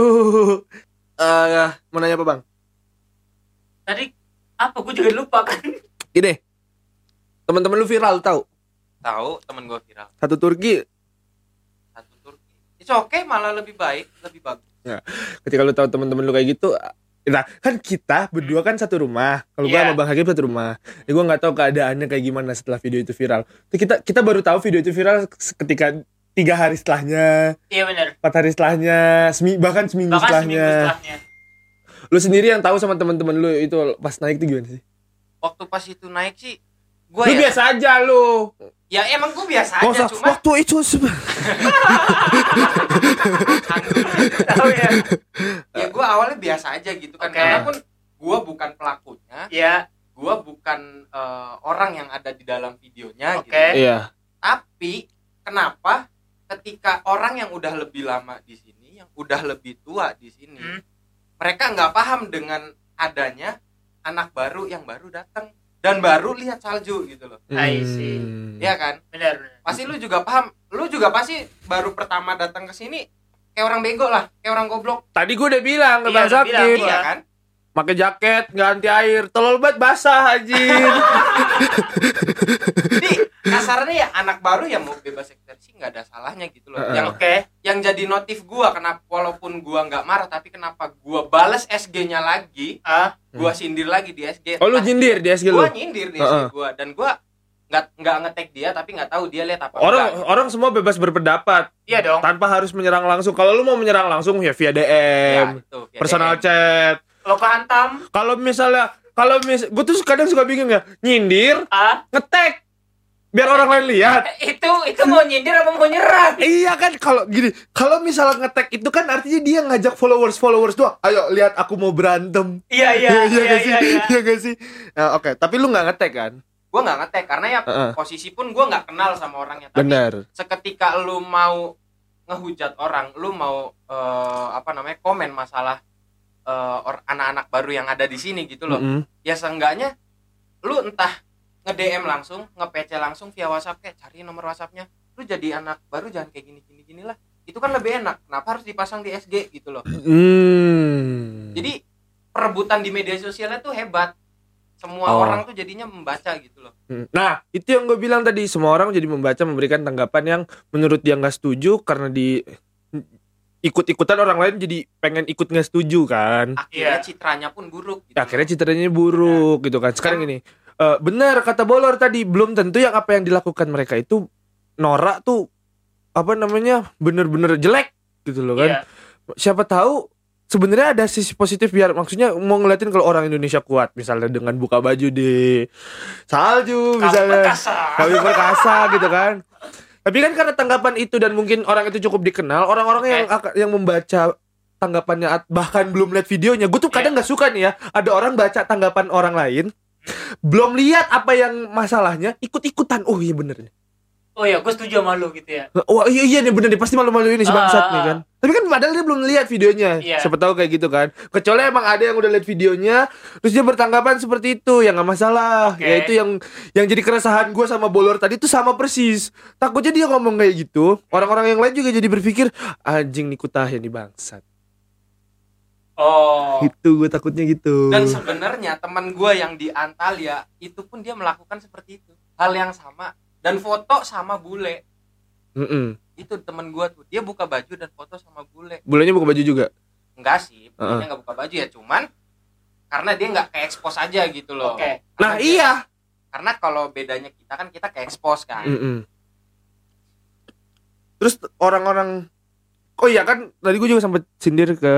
Eh, mau nanya apa bang? tadi apa gue juga lupa kan Gini, teman-teman lu viral tahu? tahu temen gue viral Satu Turki Itu oke malah lebih baik lebih bagus. Ketika lu tahu teman-teman lu kayak gitu nah kan kita berdua kan satu rumah. Kalau gua Iya. sama bang Hakim satu rumah. Ya gua nggak tahu keadaannya kayak gimana setelah video itu viral. Tuh kita kita baru tahu video itu viral ketika tiga hari setelahnya. Iya benar empat hari setelahnya semi, bahkan seminggu bahkan setelahnya seminggu setelahnya. lu sendiri yang tahu sama teman-teman lu itu pas naik itu gimana sih? Waktu pas itu naik sih gue lu ya biasa aja lu ya emang gue biasa aja cuma waktu itu tahu ya ya gue awalnya biasa aja gitu kan Oke. karena pun gue bukan pelakunya ya gue bukan eh, orang yang ada di dalam videonya Oke. gitu iya tapi kenapa ketika orang yang udah lebih lama di sini yang udah lebih tua di sini Hmm. mereka nggak paham dengan adanya anak baru yang baru datang dan baru lihat salju gitu loh. I see. Hmm. Iya kan? Benar benar. pasti lu juga paham. Lu juga pasti baru pertama datang ke sini kayak orang bego lah kayak orang goblok. Tadi gua udah bilang ke Iya, bang Sakim Gua- iya. kan pakai jaket nggak anti air. Telur banget basah anjir. Jadi kasarnya ya anak baru ya mau bebas ekspresi nggak ada salahnya gitu loh. Heeh. yang oke. yang jadi notif gua kenapa walaupun gua nggak marah tapi kenapa gua bales SG-nya lagi ah. gua sindir lagi di SG oh lu nyindir di SG lu? gua nyindir di Heeh. SG gua. Dan gua nggak nggak ngetek dia tapi nggak tahu dia lihat apa orang enggak. orang semua bebas berpendapat. Iya dong. Tanpa harus menyerang langsung. Kalau lu mau menyerang langsung ya via Ya, DM itu, via personal DM. chat lo kehantam? Kalau misalnya kalau mis gue tuh kadang suka bingung ya. Nyindir ah? ngetek. Biar orang lain lihat. Itu itu mau nyindir apa mau nyerang iya kan kalau gini kalau misalnya ngetek itu kan artinya dia ngajak followers followers doang. Ayo lihat aku mau berantem. Iya iya iya gak sih? iya iya. Iya gak sih? Nah, oke tapi lu nggak ngetek kan? Gua nggak ngetek karena ya Heeh. posisi pun gua nggak kenal sama orangnya. Tapi benar seketika lu mau ngehujat orang lu mau eh, apa namanya komen masalah eh, or- anak-anak baru yang ada di sini gitu loh Mm-mm. ya seenggaknya lu entah nge DM langsung nge PC langsung via WhatsApp kayak cari nomor WhatsAppnya lu jadi anak baru jangan kayak gini gini gini lah itu kan lebih enak kenapa harus dipasang di SG gitu loh Hmm. jadi perebutan di media sosialnya tuh hebat semua Oh. orang tuh jadinya membaca gitu loh Hmm. Nah, itu yang gue bilang tadi, semua orang jadi membaca memberikan tanggapan yang menurut dia nggak setuju karena di ikut-ikutan orang lain jadi pengen ikut nggak setuju kan. akhirnya Iya. citranya pun buruk gitu Ya, akhirnya citranya buruk gitu kan. Sekarang Kan- gini, eh, benar kata Bolor tadi, belum tentu yang apa yang dilakukan mereka itu norak tuh apa namanya bener-bener jelek gitu loh kan. Iya. Siapa tahu sebenarnya ada sisi positif biar maksudnya mau ngeliatin kalau orang Indonesia kuat misalnya dengan buka baju di salju misalnya kami perkasa gitu kan tapi kan karena tanggapan itu dan mungkin orang itu cukup dikenal orang-orang Oke. yang yang membaca tanggapannya bahkan belum lihat videonya gue tuh kadang nggak suka nih ya ada orang baca tanggapan orang lain belum lihat apa yang masalahnya ikut-ikutan oh iya bener nih Oh iya, gue setuju sama lu gitu ya. Wah iya iya nih bener nih pasti malu-malu ini si Ah, bangsat ah, nih ah. kan. Tapi kan padahal dia belum lihat videonya. Iya. Siapa tahu kayak gitu kan. Kecuali emang ada yang udah lihat videonya, terus dia bertanggapan seperti itu, ya nggak masalah. Oke. Ya itu yang yang jadi keresahan gue sama Bolor tadi itu sama persis. Takutnya dia ngomong kayak gitu, orang-orang yang lain juga jadi berpikir anjing nih kutahya nih bangsat. Oh. Gitu gue takutnya gitu. dan sebenarnya teman gue yang di Antalya itu pun dia melakukan seperti itu hal yang sama dan foto sama bule Mm-mm. Itu teman gue tuh dia buka baju dan foto sama bule Bulannya buka baju juga. enggak sih Heeh. dia nggak buka baju ya cuman karena dia nggak ke expose aja gitu loh Oke. Nah dia- iya. karena kalau bedanya kita kan kita ke expose kan Mm-mm. Terus orang-orang Oh iya kan tadi gue juga sempat sindir ke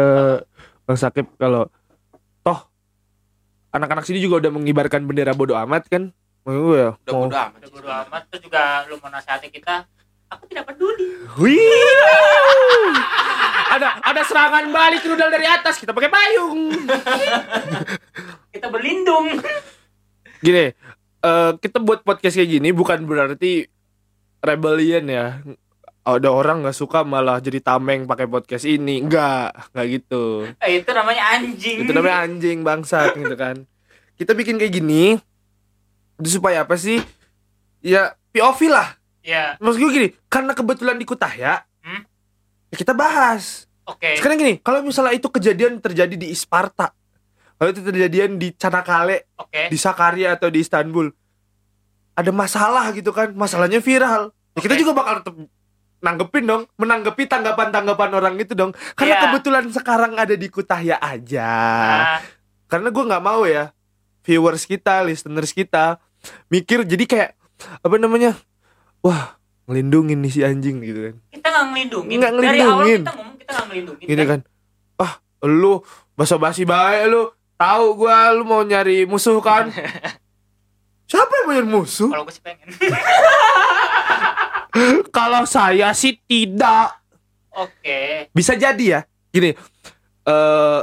Bang Sakip kalau toh anak-anak sini juga udah mengibarkan bendera bodoh amat kan. Mau gue ya. udah mau- bodo amat Udah bodo amat terus juga lu mau nasihati kita. Aku tidak peduli. Wih. ada ada serangan balik rudal dari atas kita pakai payung. Kita berlindung. Gini, eh, kita buat podcast kayak gini bukan berarti rebellion ya. Ada orang nggak suka malah jadi tameng pakai podcast ini. Enggak, enggak gitu. Eh, itu namanya anjing. itu namanya anjing bangsat gitu kan kita bikin kayak gini supaya apa sih ya POV lah Ya, maksud gue gini karena kebetulan di Kutahya Hmm? ya kita bahas oke. sekarang gini kalau misalnya itu kejadian terjadi di Isparta kalau itu kejadian di Canakale Oke. di Sakarya atau di Istanbul ada masalah gitu kan masalahnya viral ya kita juga bakal tetap nanggepin dong menanggapi tanggapan-tanggapan orang itu dong karena Iya. kebetulan sekarang ada di Kutahya aja Ah, karena gue nggak mau ya viewers kita, listeners kita mikir jadi kayak apa namanya, wah ngelindungin nih si anjing gitu kan, kita nggak ngelindungin. Nggak Dari awal ngelindungin. kita ngomong kita nggak ngelindungin. gitu kan, ah lu basa-basi baik lu, tahu gua lu mau nyari musuh kan? Siapa yang mau nyari musuh? Kalau gue sih pengen. Kalau saya sih tidak. Oke. Bisa jadi ya, gini, eh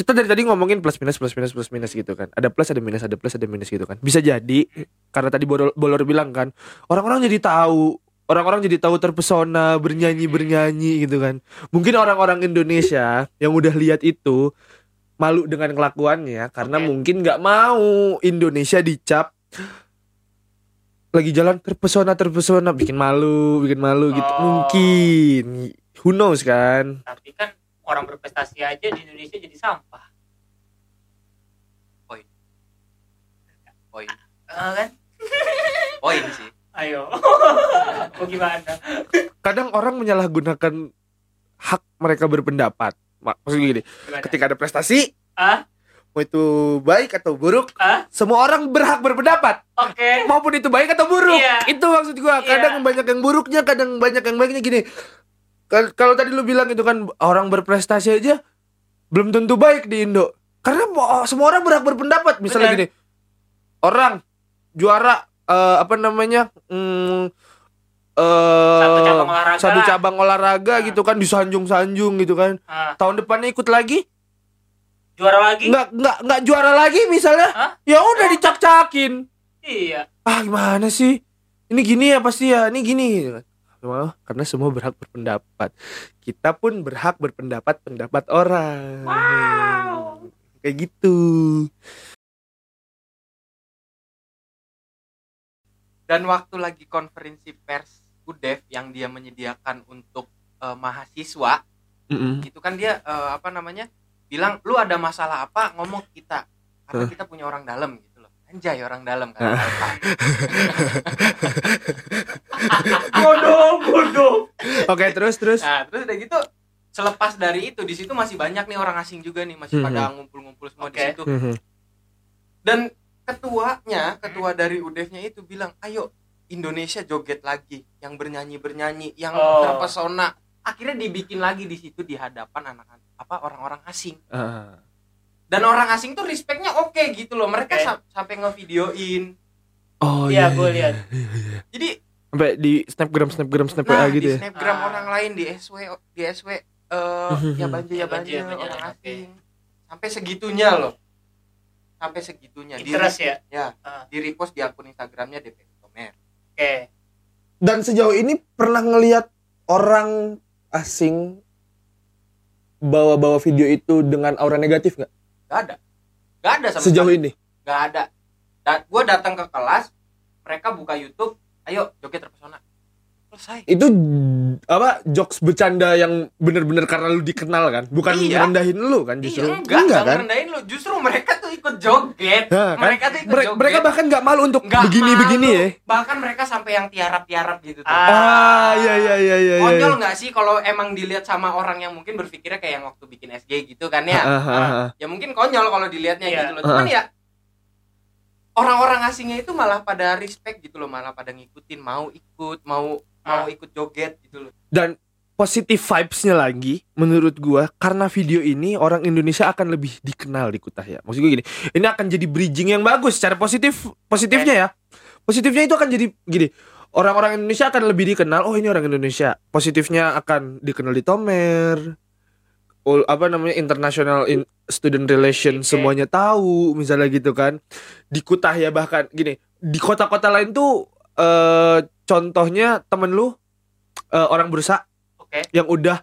kita dari tadi ngomongin plus minus plus minus plus minus gitu kan. Ada plus ada minus ada plus ada minus gitu kan. Bisa jadi karena tadi bolor, bolor bilang kan orang-orang jadi tahu orang-orang jadi tahu terpesona bernyanyi bernyanyi gitu kan. Mungkin orang-orang Indonesia yang udah lihat itu malu dengan kelakuannya karena Oke. mungkin nggak mau Indonesia dicap lagi jalan terpesona terpesona bikin malu bikin malu gitu. Oh. mungkin. Who knows kan? Tapi kan orang berprestasi aja di Indonesia jadi sampah. poin Eh, kan? poin sih Ayo. Mau gimana? kadang orang menyalahgunakan hak mereka berpendapat. Mak- Maksudnya gini, Gimana? ketika ada prestasi, Ah? mau itu baik atau buruk, Ah? semua orang berhak berpendapat, Oke. maupun itu baik atau buruk. Iya. Itu maksud gua. Kadang Iya. banyak yang buruknya, kadang banyak yang baiknya gini. Kal- Kalau tadi lu bilang itu kan orang berprestasi aja belum tentu baik di Indo. Karena semua orang berhak berpendapat. Misalnya Benar. gini, orang juara eh, apa namanya? mm, eh, Satu cabang olahraga satu cabang olahraga Nah. gitu kan disanjung-sanjung gitu kan Ah, tahun depannya ikut lagi juara lagi? nggak nggak nggak juara lagi misalnya ya udah dicak-cakin Iya. ah gimana sih ini gini ya pasti ya ini gini gitu kan. Semua- karena semua berhak berpendapat. Kita pun berhak berpendapat pendapat orang. Kayak gitu. Dan waktu lagi konferensi pers UDEF yang dia menyediakan untuk eh, mahasiswa Mm-mm. itu kan dia eh, apa namanya bilang lu ada masalah apa ngomong kita. Karena kita punya orang dalam gitu loh. Anjay orang dalam kata Alfa. bodoh bodoh oke terus terus nah terus udah gitu selepas dari itu di situ masih banyak nih orang asing juga nih masih pada ngumpul-ngumpul semua di Oke. situ Mhm. dan ketuanya ketua dari UDEF-nya itu bilang ayo Indonesia joget lagi yang bernyanyi bernyanyi yang Oh. terpesona akhirnya dibikin lagi di situ di hadapan anak-anak apa orang-orang asing Ah. dan orang asing tuh respectnya oke gitu loh mereka Oke. sam- sampai ngevideoin oh Iya, iya gua iya, lihat. iya, iya. jadi sampai di snapgram snapgram snap nah WA gitu di ya? snapgram Ah. orang lain di SW di SW eh ya banjir Ya, ya banjir, banjir banjir, orang asing. Sampai segitunya loh. Sampai segitunya. Di interest ya? ya. Ah. di repost di akun Instagramnya DP Tomer. Oke. Dan sejauh ini pernah ngelihat orang asing bawa-bawa video itu dengan aura negatif nggak? Gak ada. Gak ada sama sejauh sekali. ini? Gak ada. Da- gue datang ke kelas mereka buka YouTube ayo joget terpesona. Selesai. Itu apa jokes bercanda yang bener-bener karena lu dikenal kan? Bukan Iya. merendahin lu kan justru? iya enggak enggak kan? ngerendahin lu. Justru mereka tuh ikut joget. Nah, kan? mereka tuh ikut Mere- joget. mereka bahkan nggak malu untuk Nggak begini-begini ya. Bahkan mereka sampai yang tiarap-tiarap gitu tuh. Ah. ah iya iya iya iya iya. konyol nggak sih kalau emang dilihat sama orang yang mungkin berpikirnya kayak yang waktu bikin SG gitu kan ya? Ah, ah, ah, ah. ya mungkin konyol kalau dilihatnya Iya. gitu loh. Cuman ya orang-orang asingnya itu malah pada respect gitu loh malah pada ngikutin mau ikut mau mau Ah. ikut joget gitu loh dan positif vibes-nya lagi menurut gua karena video ini orang Indonesia akan lebih dikenal di Kutah ya. Maksud gue gini, ini akan jadi bridging yang bagus secara positif positifnya ya. Positifnya itu akan jadi gini, orang-orang Indonesia akan lebih dikenal, oh ini orang Indonesia. Positifnya akan dikenal di Tomer. Ul- apa namanya international in student relation Oke. semuanya tahu misalnya gitu kan di Kutah ya bahkan gini di kota-kota lain tuh eh contohnya temen lu eh, orang bursa oke yang udah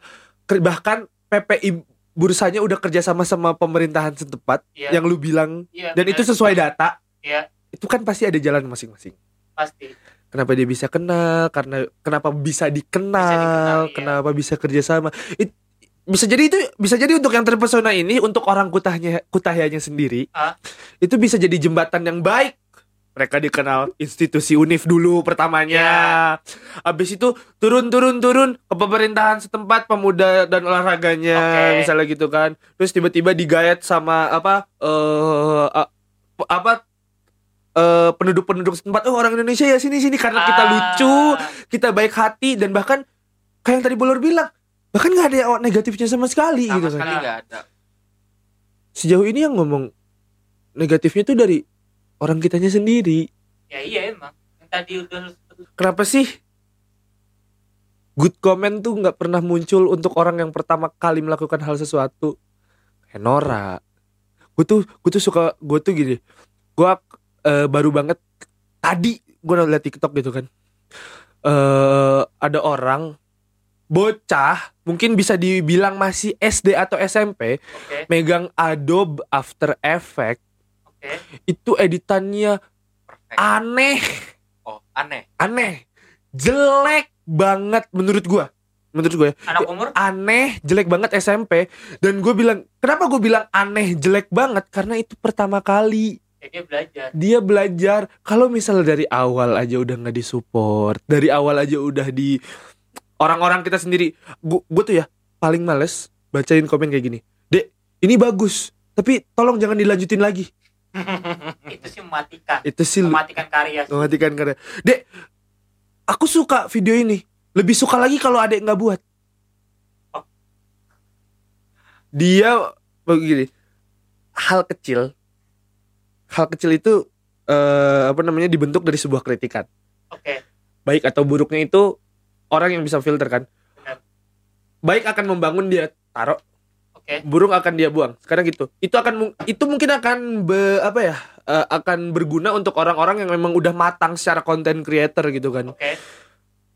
bahkan PPI bursanya udah kerja sama sama pemerintahan setempat Iya. yang lu bilang Iya, dan benar. itu sesuai data Iya. itu kan pasti ada jalan masing-masing pasti kenapa dia bisa kenal karena kenapa bisa dikenal, Bisa dikenal, iya. kenapa bisa kerjasama It- bisa jadi itu bisa jadi untuk yang terpesona ini untuk orang kutahnya kutahyanya sendiri Ah. itu bisa jadi jembatan yang baik mereka dikenal institusi UNIF dulu pertamanya habis itu turun turun turun ke pemerintahan setempat pemuda dan olahraganya Oke. misalnya gitu kan terus tiba-tiba digayat sama apa eh a- apa eh, penduduk-penduduk setempat oh orang Indonesia ya sini sini karena kita Ah. lucu kita baik hati dan bahkan kayak yang tadi Bolor bilang bahkan nggak ada yang negatifnya sama sekali sama gitu kan. sekali nggak ada. Sejauh ini yang ngomong negatifnya tuh dari orang kitanya sendiri. Ya iya emang. Yang tadi udah kenapa sih good comment tuh nggak pernah muncul untuk orang yang pertama kali melakukan hal sesuatu? Kayak Nora. Gue tuh gue tuh suka gue tuh gini. Gue eh, baru banget tadi gue liat TikTok gitu kan. Eh ada orang bocah mungkin bisa dibilang masih SD atau SMP oke. megang Adobe After Effects oke. itu editannya perfect. aneh. Oh aneh. Aneh. Jelek banget menurut gua. Menurut gue anak umur? Aneh jelek banget SMP dan gue bilang kenapa gue bilang aneh jelek banget? Karena itu pertama kali. Ya dia belajar. Dia belajar. Kalau misalnya dari awal aja udah nggak disupport dari awal aja udah di orang-orang kita sendiri. Gue tuh ya paling males bacain komen kayak gini. Dek ini bagus tapi tolong jangan dilanjutin lagi. Itu sih mematikan. Itu sih mematikan karya sih. mematikan karya. Dek aku suka video ini. Lebih suka lagi kalau adek nggak buat. Oh. dia begini hal kecil. Hal kecil itu eh, apa namanya dibentuk dari sebuah kritikan. Oke. Baik atau buruknya itu orang yang bisa filter kan? Baik akan membangun dia taruh oke. buruk akan dia buang. Sekarang gitu. Itu akan itu mungkin akan be, apa ya eh, akan berguna untuk orang-orang yang memang udah matang secara content creator gitu kan. Oke.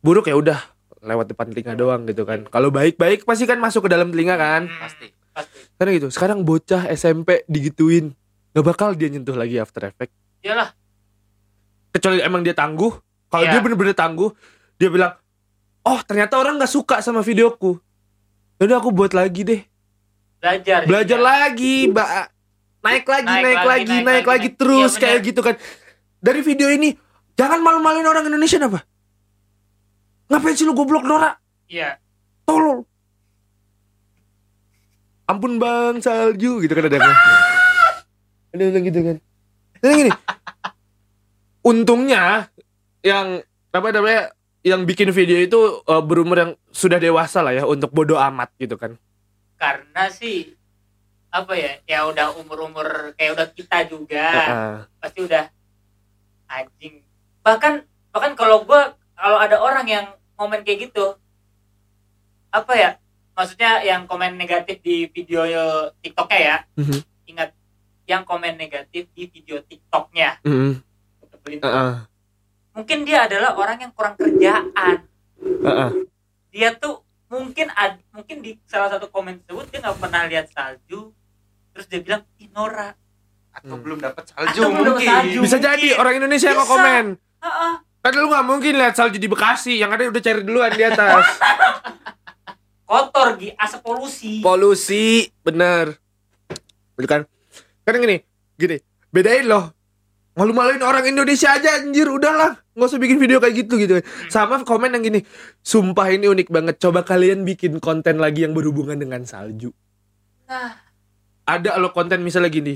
Buruk ya udah lewat depan telinga doang gitu kan. Kalau baik-baik pasti kan masuk ke dalam telinga kan. Hmm, pasti pasti. Karena gitu. Sekarang bocah SMP digituin. Nggak bakal dia nyentuh lagi After Effect iyalah. Kecuali emang dia tangguh. Kalau Iya. dia bener-bener tangguh dia bilang oh ternyata orang nggak suka sama videoku. Yaudah aku buat lagi deh. Belajar belajar jadinya. lagi mbak. Naik lagi Naik naik, lagi, lagi naik naik, lagi, naik. terus Iya, kayak gitu kan. Dari video ini jangan malu-maluin orang Indonesia apa ngapain sih lu goblok Nora? Iya. Tolol. Ampun bang salju. Gitu kan ada yang ada yang gitu kan? Dan gini. Untungnya yang apa namanya yang bikin video itu eh, berumur yang sudah dewasa lah ya untuk bodoh amat gitu kan karena sih apa ya ya udah umur umur kayak udah kita juga Heeh. pasti udah anjing bahkan bahkan kalau gua kalau ada orang yang komen kayak gitu apa ya maksudnya yang komen negatif di video TikToknya ya Mhm. ingat yang komen negatif di video TikToknya Mm-mm. Heeh. Mungkin dia adalah orang yang kurang kerjaan Heeh. dia tuh mungkin ad, mungkin di salah satu komen tersebut dia nggak pernah lihat salju terus dia bilang Inora atau Hmm. belum dapat Atau salju belum dapet mungkin salju. bisa Mungkin. jadi orang Indonesia yang mau komen Heeh. kan lu nggak mungkin lihat salju di Bekasi yang ada udah cari duluan di atas kotor gi asap polusi polusi bener Gitu kan kan gini gini bedain loh malu-maluin orang Indonesia aja anjir. Udahlah nggak usah bikin video kayak gitu gitu. Sama komen yang gini sumpah ini unik banget. Coba kalian bikin konten lagi yang berhubungan dengan salju. Nah ada lo konten misalnya gini.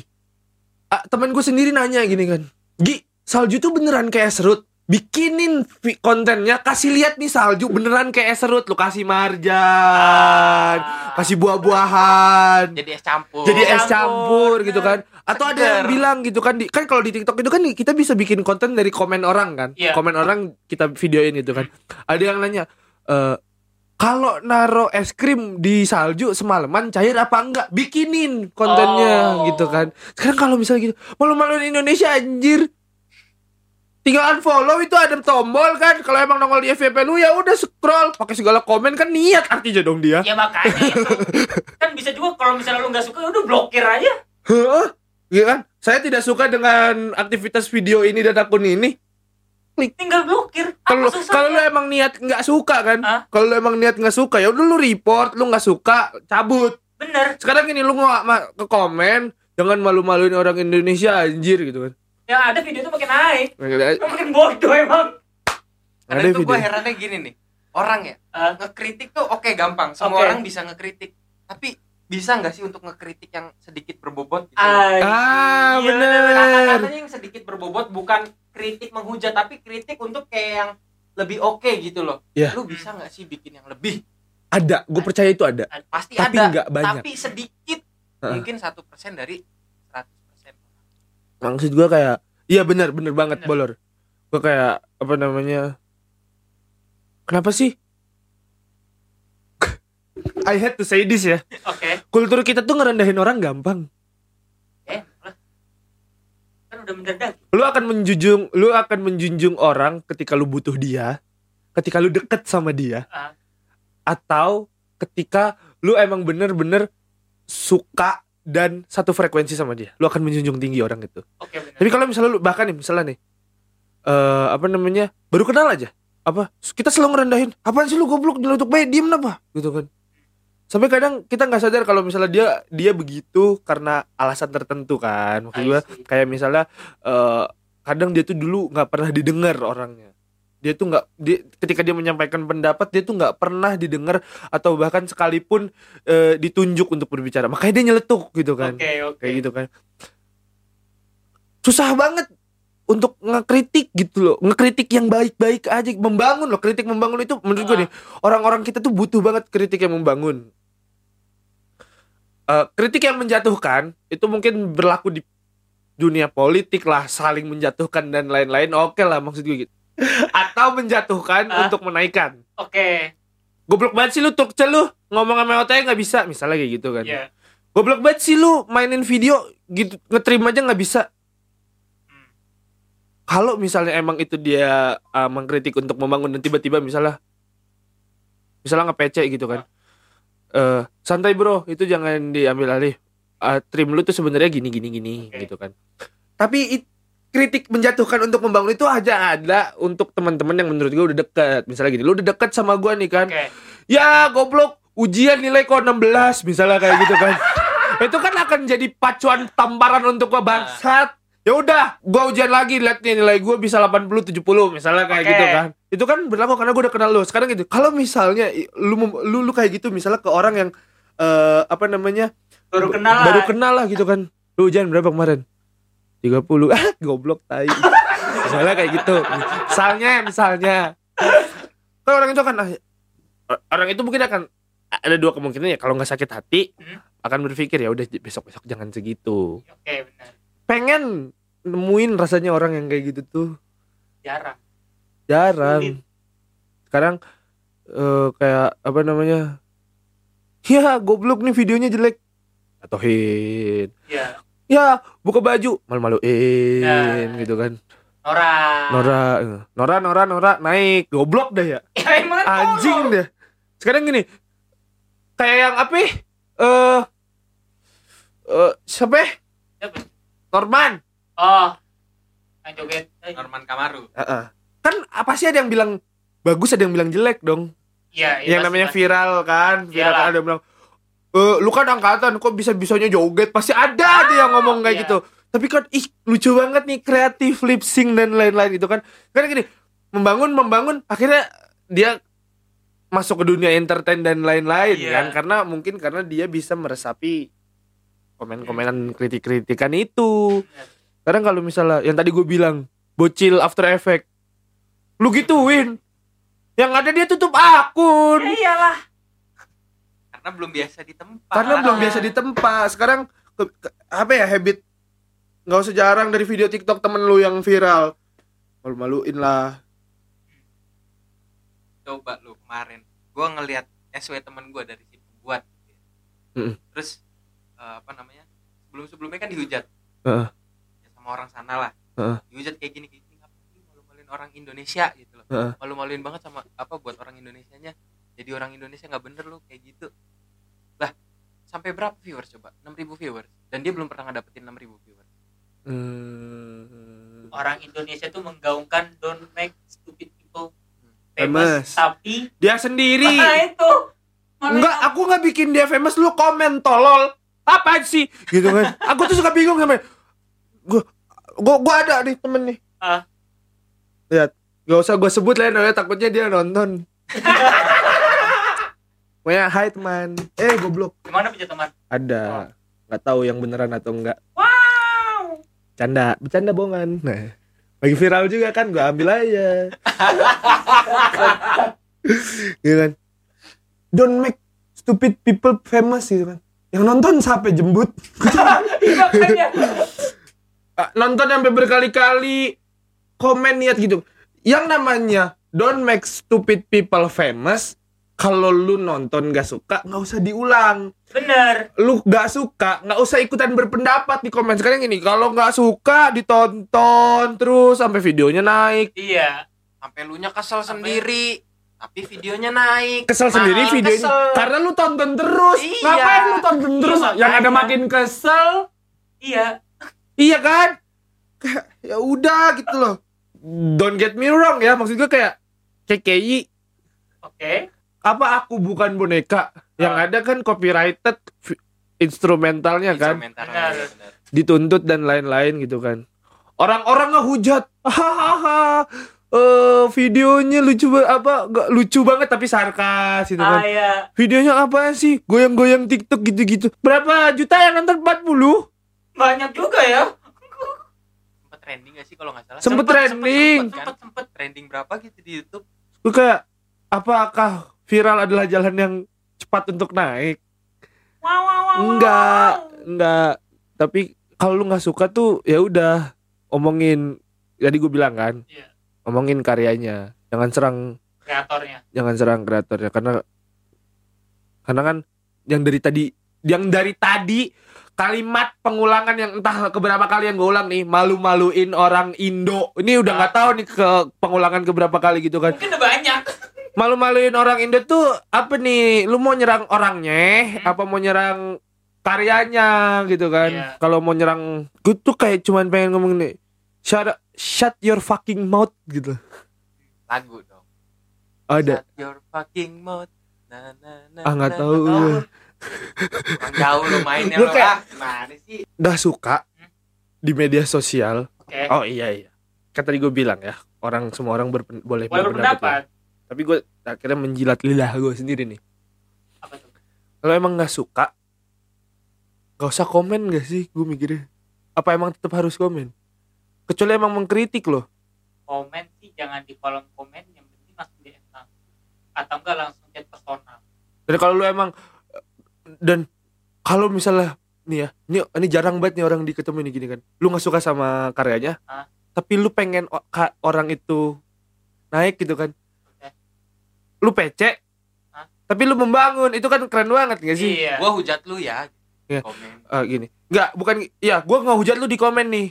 Ah, temen gue sendiri nanya gini kan Gi salju tuh beneran kayak serut? Bikinin kontennya kasih lihat nih salju beneran kayak serut. Lu kasih marjan kasih buah-buahan jadi es campur. jadi es campur, campur gitu kan atau ada yang bilang gitu kan di, kan kalau di TikTok itu kan kita bisa bikin konten dari komen orang kan. Iya. komen orang kita videoin gitu kan. Ada yang nanya eh kalau naro es krim di salju semalaman cair apa enggak? Bikinin kontennya Oh. gitu kan. Sekarang kalau misalnya gitu malu-maluin Indonesia anjir. Tinggal unfollow itu ada tombol kan. Kalau emang nongol di FYP lu ya udah scroll pakai segala komen kan niat artinya dong dia. Ya makanya kan bisa juga kalau misalnya lu nggak suka ya udah blokir aja. Heeh. Iya kan? Saya tidak suka dengan aktivitas video ini dan akun ini. tinggal blokir Kalau kalau lu emang niat nggak suka kan? Kalau lu emang niat nggak suka ya udah lu report, lu nggak suka, cabut. bener Sekarang ini lu nggak ke komen, jangan malu-maluin orang Indonesia anjir gitu kan. yang ada video itu makin naik Ada makin bodoh emang Karena itu video. gue herannya gini nih orang ya Ah. ngekritik tuh oke gampang semua Oke. orang bisa ngekritik tapi bisa nggak sih untuk ngekritik yang sedikit berbobot gitu Anjing. Ah, Iya, bener. kata-katanya yang sedikit berbobot bukan kritik menghujat tapi kritik untuk kayak yang lebih oke gitu loh Iya. lu bisa nggak sih bikin yang lebih Ada, gue percaya itu ada. pasti Tapi ada nggak banyak. tapi sedikit Heeh. mungkin satu persen dari 100% Maksud gue kayak, iya benar, benar banget Bener. bolor. Gue kayak apa namanya? Kenapa sih? I had to say this ya. oke Kultur kita tuh ngerendahin orang gampang. eh kan udah mendadak Lu akan menjunjung, lu akan menjunjung orang ketika lu butuh dia, ketika lu deket sama dia, Ah. atau ketika lu emang bener-bener suka dan satu frekuensi sama dia. Lu akan menjunjung tinggi orang itu. oke bener Tapi kalau misalnya lu bahkan nih misalnya nih eh apa namanya? baru kenal aja. Apa? Kita selalu ngerendahin. Apaan sih lu goblok nyeletuk baik diem apa? Gitu kan. Sampai kadang kita nggak sadar kalau misalnya dia dia begitu karena alasan tertentu kan. Maksud see. kayak misalnya eh kadang dia tuh dulu nggak pernah didengar orangnya. Dia tuh nggak dia, ketika dia menyampaikan pendapat dia tuh nggak pernah didengar atau bahkan sekalipun eh, ditunjuk untuk berbicara. Makanya dia nyeletuk gitu kan oke oke kayak gitu kan susah banget untuk ngekritik gitu loh ngekritik yang baik-baik aja membangun loh kritik membangun itu menurut gue Ah. nih orang-orang kita tuh butuh banget kritik yang membangun Eh, kritik yang menjatuhkan itu mungkin berlaku di dunia politik lah saling menjatuhkan dan lain-lain. Oke lah maksud gue gitu. Atau menjatuhkan Ah. untuk menaikkan. Oke. Goblok banget sih lu truk lu. Ngomong sama OTE nggak bisa. Misalnya kayak gitu kan. Ya Goblok banget sih lu mainin video gitu ngetrim aja nggak bisa. Hmm. Kalau misalnya emang itu dia uh, mengkritik untuk membangun dan tiba-tiba misalnya misalnya nge-PC gitu kan eh santai bro. Itu jangan diambil alih. Eh, trim lu tuh sebenarnya gini gini gini Oke. gitu kan. Tapi it- kritik menjatuhkan untuk membangun itu aja ada untuk teman-teman yang menurut gue udah deket misalnya gini lu udah deket sama gua nih kan. Oke. ya goblok. Ujian nilai kok 16 misalnya kayak gitu kan. Itu kan akan jadi pacuan tamparan untuk gua bangsat ya udah gua ujian lagi lihat nih nilai gua bisa 80 70 misalnya kayak Oke. gitu kan. Itu kan berlaku karena gua udah kenal lu. Sekarang gitu kalau misalnya lu lu lu kayak gitu misalnya ke orang yang eh apa namanya Baru kenal lah. baru kenal lah gitu kan. Lu ujian berapa kemarin? 30 ah goblok tai. Misalnya kayak gitu. Misalnya misalnya. Kan orang itu akan ah, orang itu mungkin akan ada dua kemungkinan ya. Kalau nggak sakit hati Hmm. akan berpikir ya udah besok besok jangan segitu. Oke, benar. pengen nemuin rasanya orang yang kayak gitu tuh Jarang. jarang Sulit. sekarang eh, kayak apa namanya ya goblok nih videonya jelek atohin Iya. ya buka baju malu-maluin Nah. gitu kan Nora. Nora eh, Nora Nora Nora naik goblok dah ya Ya emang anjing deh sekarang gini kayak yang apa ya? eh eh siapa ya? Siapa? Norman Oh. Yang joget. Eh, Norman Kamaru Heeh. kan apa sih ada yang bilang bagus ada yang bilang jelek dong Iya, iya. yang pasti, namanya pasti. viral kan viral Iyalah. kan ada yang bilang eh lu kan angkatan kok bisa bisanya joget pasti ada aja yang ngomong kayak iya. gitu tapi kan ih lucu banget nih kreatif lip sync dan lain-lain gitu kan karena gini membangun membangun akhirnya dia masuk ke dunia entertain dan lain-lain Iya. kan karena mungkin karena dia bisa meresapi komen-komenan kritik-kritikan itu Bener. Sekarang kalau misalnya yang tadi gue bilang bocil After Effect lu gituin. Yang ada dia tutup akun. Ya iyalah. karena belum biasa di tempat. Karena belum biasa di tempat. Sekarang ke- ke- apa ya habit nggak usah jarang dari video TikTok temen lu yang viral. Malu-maluin lah. Coba lu kemarin gua ngelihat SW temen gua dari si pembuat gitu terus eh, apa namanya sebelum sebelumnya kan dihujat. Heeh. Sama orang sana lah Heeh. dihujat kayak gini kayak gini ngapain sih malu-maluin orang Indonesia gitu loh Heeh. malu-maluin banget sama apa buat orang Indonesianya jadi orang Indonesia nggak bener lu kayak gitu lah sampai berapa viewers coba 6000 viewers dan dia belum pernah ngedapetin 6000 viewers Hmm. Orang Indonesia tuh menggaungkan don't make stupid people Famous. famous. Tapi dia sendiri Nah, itu. Enggak aku nggak bikin dia famous lu komen tolol apa sih gitu kan aku tuh suka bingung sama gua gua, gua ada nih temen nih. Ah. lihat gak usah gua sebut lah ya, takutnya dia nonton. Pokoknya hai teman. Eh goblok. Gimana punya teman? ada. Nggak tahu yang beneran atau enggak Wow. canda. Bercanda bohongan. Nah lagi viral juga kan gua ambil aja. Gitu kan? Don't make stupid people famous gitu kan. Yang nonton siapa jembut. Iya nonton sampai berkali-kali komen niat gitu yang namanya don't make stupid people famous kalau lu nonton gak suka nggak usah diulang Bener. lu gak suka nggak usah ikutan berpendapat di komen sekarang gini kalau nggak suka ditonton terus sampai videonya naik Iya. sampai lu nya kesel sendiri tapi videonya naik kesel Makin sendiri videonya kesel. karena lu tonton terus Iya. ngapain lu tonton Iya, terus yang ada makin kesel Iya. Iya kan? Kayak ya udah gitu loh. Don't get me wrong ya maksud gue kayak KKI Oke. apa aku bukan boneka? Yang Ah. ada kan copyrighted instrumentalnya kan? Instrumental, Benar. benar. dituntut dan lain-lain gitu kan. Orang-orang ngehujat. Hahaha. Eh videonya lucu apa nggak lucu banget tapi sarkas gitu Ah kan. iya. videonya apa sih? Goyang-goyang TikTok gitu-gitu. Berapa juta yang nonton? 40 Banyak juga ya. sempet trending gak sih kalau nggak salah Sempet trending. sempet, kan? sempet trending berapa gitu di YouTube gue kayak apakah viral adalah jalan yang cepat untuk naik Wow wow wow. enggak enggak tapi kalau lu nggak suka tuh ya udah omongin jadi gue bilang kan Iya. omongin karyanya jangan serang Kreatornya. jangan serang kreatornya karena karena kan yang dari tadi yang dari tadi kalimat pengulangan yang entah keberapa kali yang gue ulang nih malu-maluin orang Indo ini udah nggak tahu nih ke pengulangan keberapa kali gitu kan Mungkin udah banyak. malu-maluin orang Indo tuh apa nih? Lu mau nyerang orangnya, Hmm. apa mau nyerang karyanya gitu kan? Iya. Kalau mau nyerang, gue tuh kayak cuman pengen ngomong nih, shut shut your fucking mouth gitu. lagu dong Ada. Shut your fucking mouth na, na, na, Ah nggak na, tahu. na, gue. na. Orang jauh lo mainnya Lu kayak- ah gimana sih Udah suka di media sosial. Oke. Oh iya iya. Kan tadi gue bilang ya, orang semua orang berpen- boleh Boleh berpendapat. ya. Tapi gue akhirnya menjilat lidah gue sendiri nih. Apa tuh? Kalau emang nggak suka, gak usah komen gak sih? Gue mikirnya. Apa emang tetap harus komen? Kecuali emang mengkritik loh. Komen sih jangan di kolom komen yang penting langsung langsung. Atau enggak langsung chat personal. Dan kalau lu emang dan kalau misalnya nih ya, ini ini jarang banget nih orang diketemu nih gini kan. Lu nggak suka sama karyanya, Hah? tapi lu pengen o- ka- orang itu naik gitu kan. Oke. Lu pece, Hah? tapi lu membangun, itu kan keren banget gak sih? Iya. gua hujat lu ya Iya. komen Eh, gini, nggak bukan, ya gua nggak hujat lu di komen nih.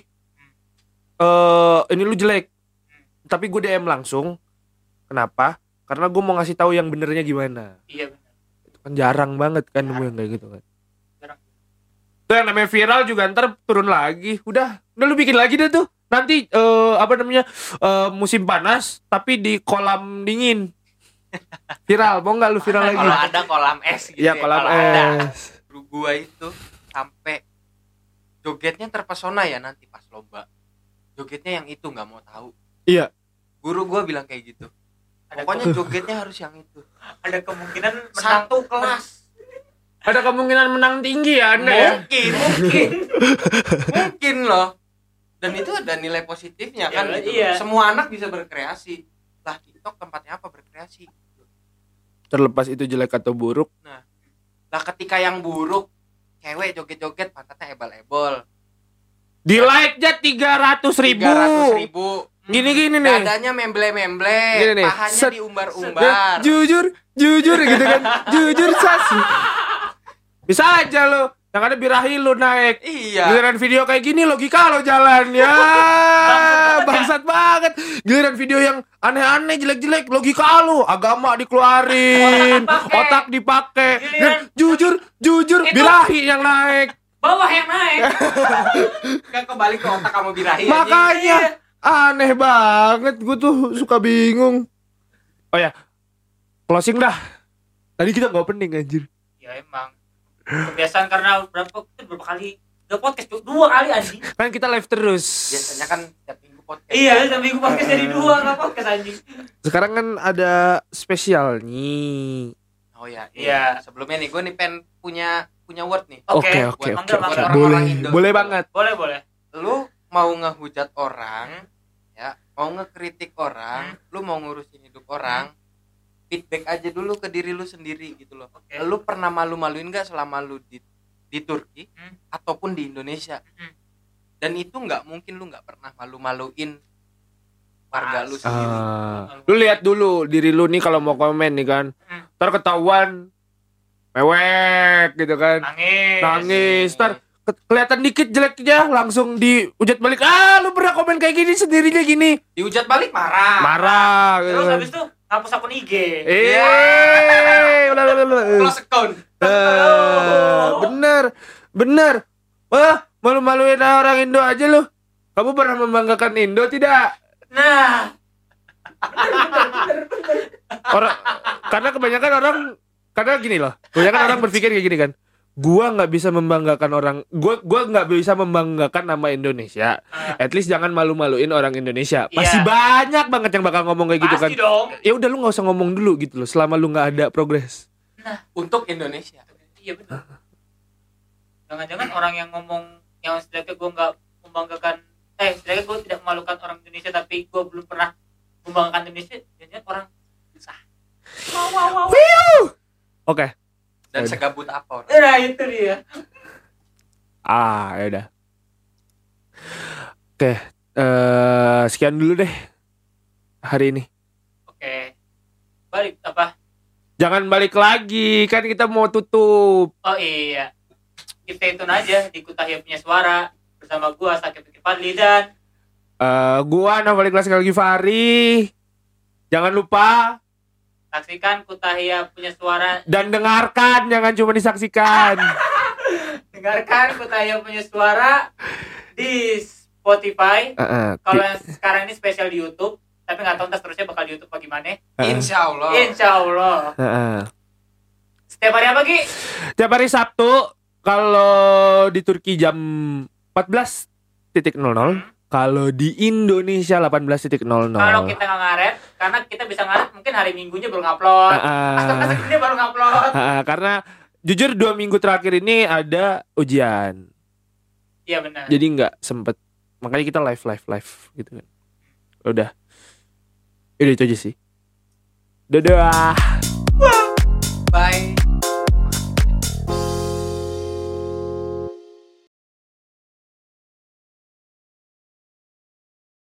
Eh ini lu jelek, tapi gue DM langsung. Kenapa? Karena gue mau ngasih tahu yang benernya gimana. Iya kan jarang banget kan nemu yang kayak gitu kan. Jarang. Tuh yang namanya viral juga ntar turun lagi. Udah, udah lu bikin lagi deh tuh. Nanti eh, apa namanya eh, musim panas tapi di kolam dingin. Viral, mau nggak lu viral lagi? kalau ada kolam es gitu Iya ya, kolam kalau ada es. guru gua itu sampai jogetnya terpesona ya nanti pas lomba jogetnya yang itu nggak mau tahu Iya. guru gua bilang kayak gitu Ada pokoknya jogetnya harus yang itu. Ada kemungkinan menang satu kelas. Ada kemungkinan menang tinggi ya Anda ya? mungkin mungkin. Mungkin loh. Dan itu ada nilai positifnya Ya, kan gitu. iya. semua anak bisa berkreasi. Lah TikTok tempatnya apa? Berkreasi. Terlepas itu jelek atau buruk, lah ketika yang buruk cewek joget-joget pantatnya ebal-ebol. Di like nya 300 ribu. 300 ribu Gini-gini nih. dadanya memble-memble Gini nih, pahanya set- diumbar-umbar Jujur, jujur gitu kan. jujur sasi. Bisa aja lo. Yang ada birahi lu naik. iya Giliran video kayak gini logika lo jalan ya. Bangsat banget. Giliran video yang aneh-aneh jelek-jelek logika lo. Agama dikeluarin, otak dipakai. Giliran- Jujur, jujur Itu- birahi yang naik. bawah yang naik kan kembali ke otak kamu birahi Makanya aneh banget gue tuh suka bingung. Oh ya, closing dah. Tadi kita nggak opening anjir. ya emang kebiasaan karena berapa kita berapa kali udah podcast dua kali anjing Kan kita live terus. biasanya kan setiap minggu podcast iya udah minggu podcast jadi dua nggak podcast anjing Sekarang kan ada spesial nih. oh ya Iya. sebelumnya nih gue nih pen punya punya word nih Oke, Oke oke. Boleh boleh banget. boleh boleh lu mau ngehujat orang mau ngekritik orang lu mau ngurusin hidup orang feedback aja dulu ke diri lu sendiri gitu loh oke lu pernah malu-maluin gak selama lu di di Turki Hmm. ataupun di Indonesia Hmm. dan itu nggak mungkin lu nggak pernah malu-maluin warga lu sendiri Ah, lu lihat dulu diri lu nih kalau mau komen nih kan. Hmm. Ntar ketahuan mewek gitu kan. nangis Nangis. Ntar kelihatan dikit jeleknya langsung diujat balik. Ah, lu pernah komen kayak gini sendirinya gini. dihujat balik marah Marah gitu terus habis itu hapus akun IG Eh, ulah. close account Eh, bener, bener. Wah, malu-maluin orang Indo aja lu. Kamu pernah membanggakan Indo tidak? nah Orang, karena kebanyakan orang, karena gini loh, kebanyakan orang berpikir kayak gini kan. Gua nggak bisa membanggakan orang, gua gua nggak bisa membanggakan nama Indonesia. Ah. At least jangan malu-maluin orang Indonesia. Pasti Iya. banyak banget yang bakal ngomong kayak gitu kan. pasti dong Ya udah lu nggak usah ngomong dulu gitu loh, selama lu nggak ada progres. untuk Indonesia iya benar jangan-jangan orang yang ngomong yang setidaknya gue nggak membanggakan eh setidaknya gue tidak memalukan orang Indonesia tapi gue belum pernah membanggakan Indonesia jangan orang susah wow wow wow Oke. Dan Yaudah. segabut apa orang nah itu dia Ah, ya udah. Oke, eh sekian dulu deh hari ini. oke balik apa Jangan balik lagi, kan kita mau tutup. oh iya kita itu aja di Kutahya punya suara bersama gue Sakit Pikir Fadli dan Eh gua Navali kelas lagi Fari. Jangan lupa Saksikan Kutahya punya suara. Dan dengarkan, jangan cuma disaksikan. Dengarkan Kutahya punya suara di Spotify. Heeh. Kalau yang sekarang ini spesial di YouTube, tapi nggak tahu ntar seterusnya bakal di YouTube bagaimana. Heeh. Insya Allah. Insya Allah. Heeh. Setiap hari apa Ki? Tiap hari Sabtu kalau di Turki jam 14.00, kalau di Indonesia 18.00. Kalau kita nggak ngaret, karena kita bisa ngaret mungkin hari Minggunya baru ngupload. Heeh. Astagfirullah ini baru ngupload. Heeh, karena jujur dua minggu terakhir ini ada ujian, Iya benar. jadi nggak sempet. Makanya kita live live live gitu kan. Udah, udah itu aja sih. Dadah.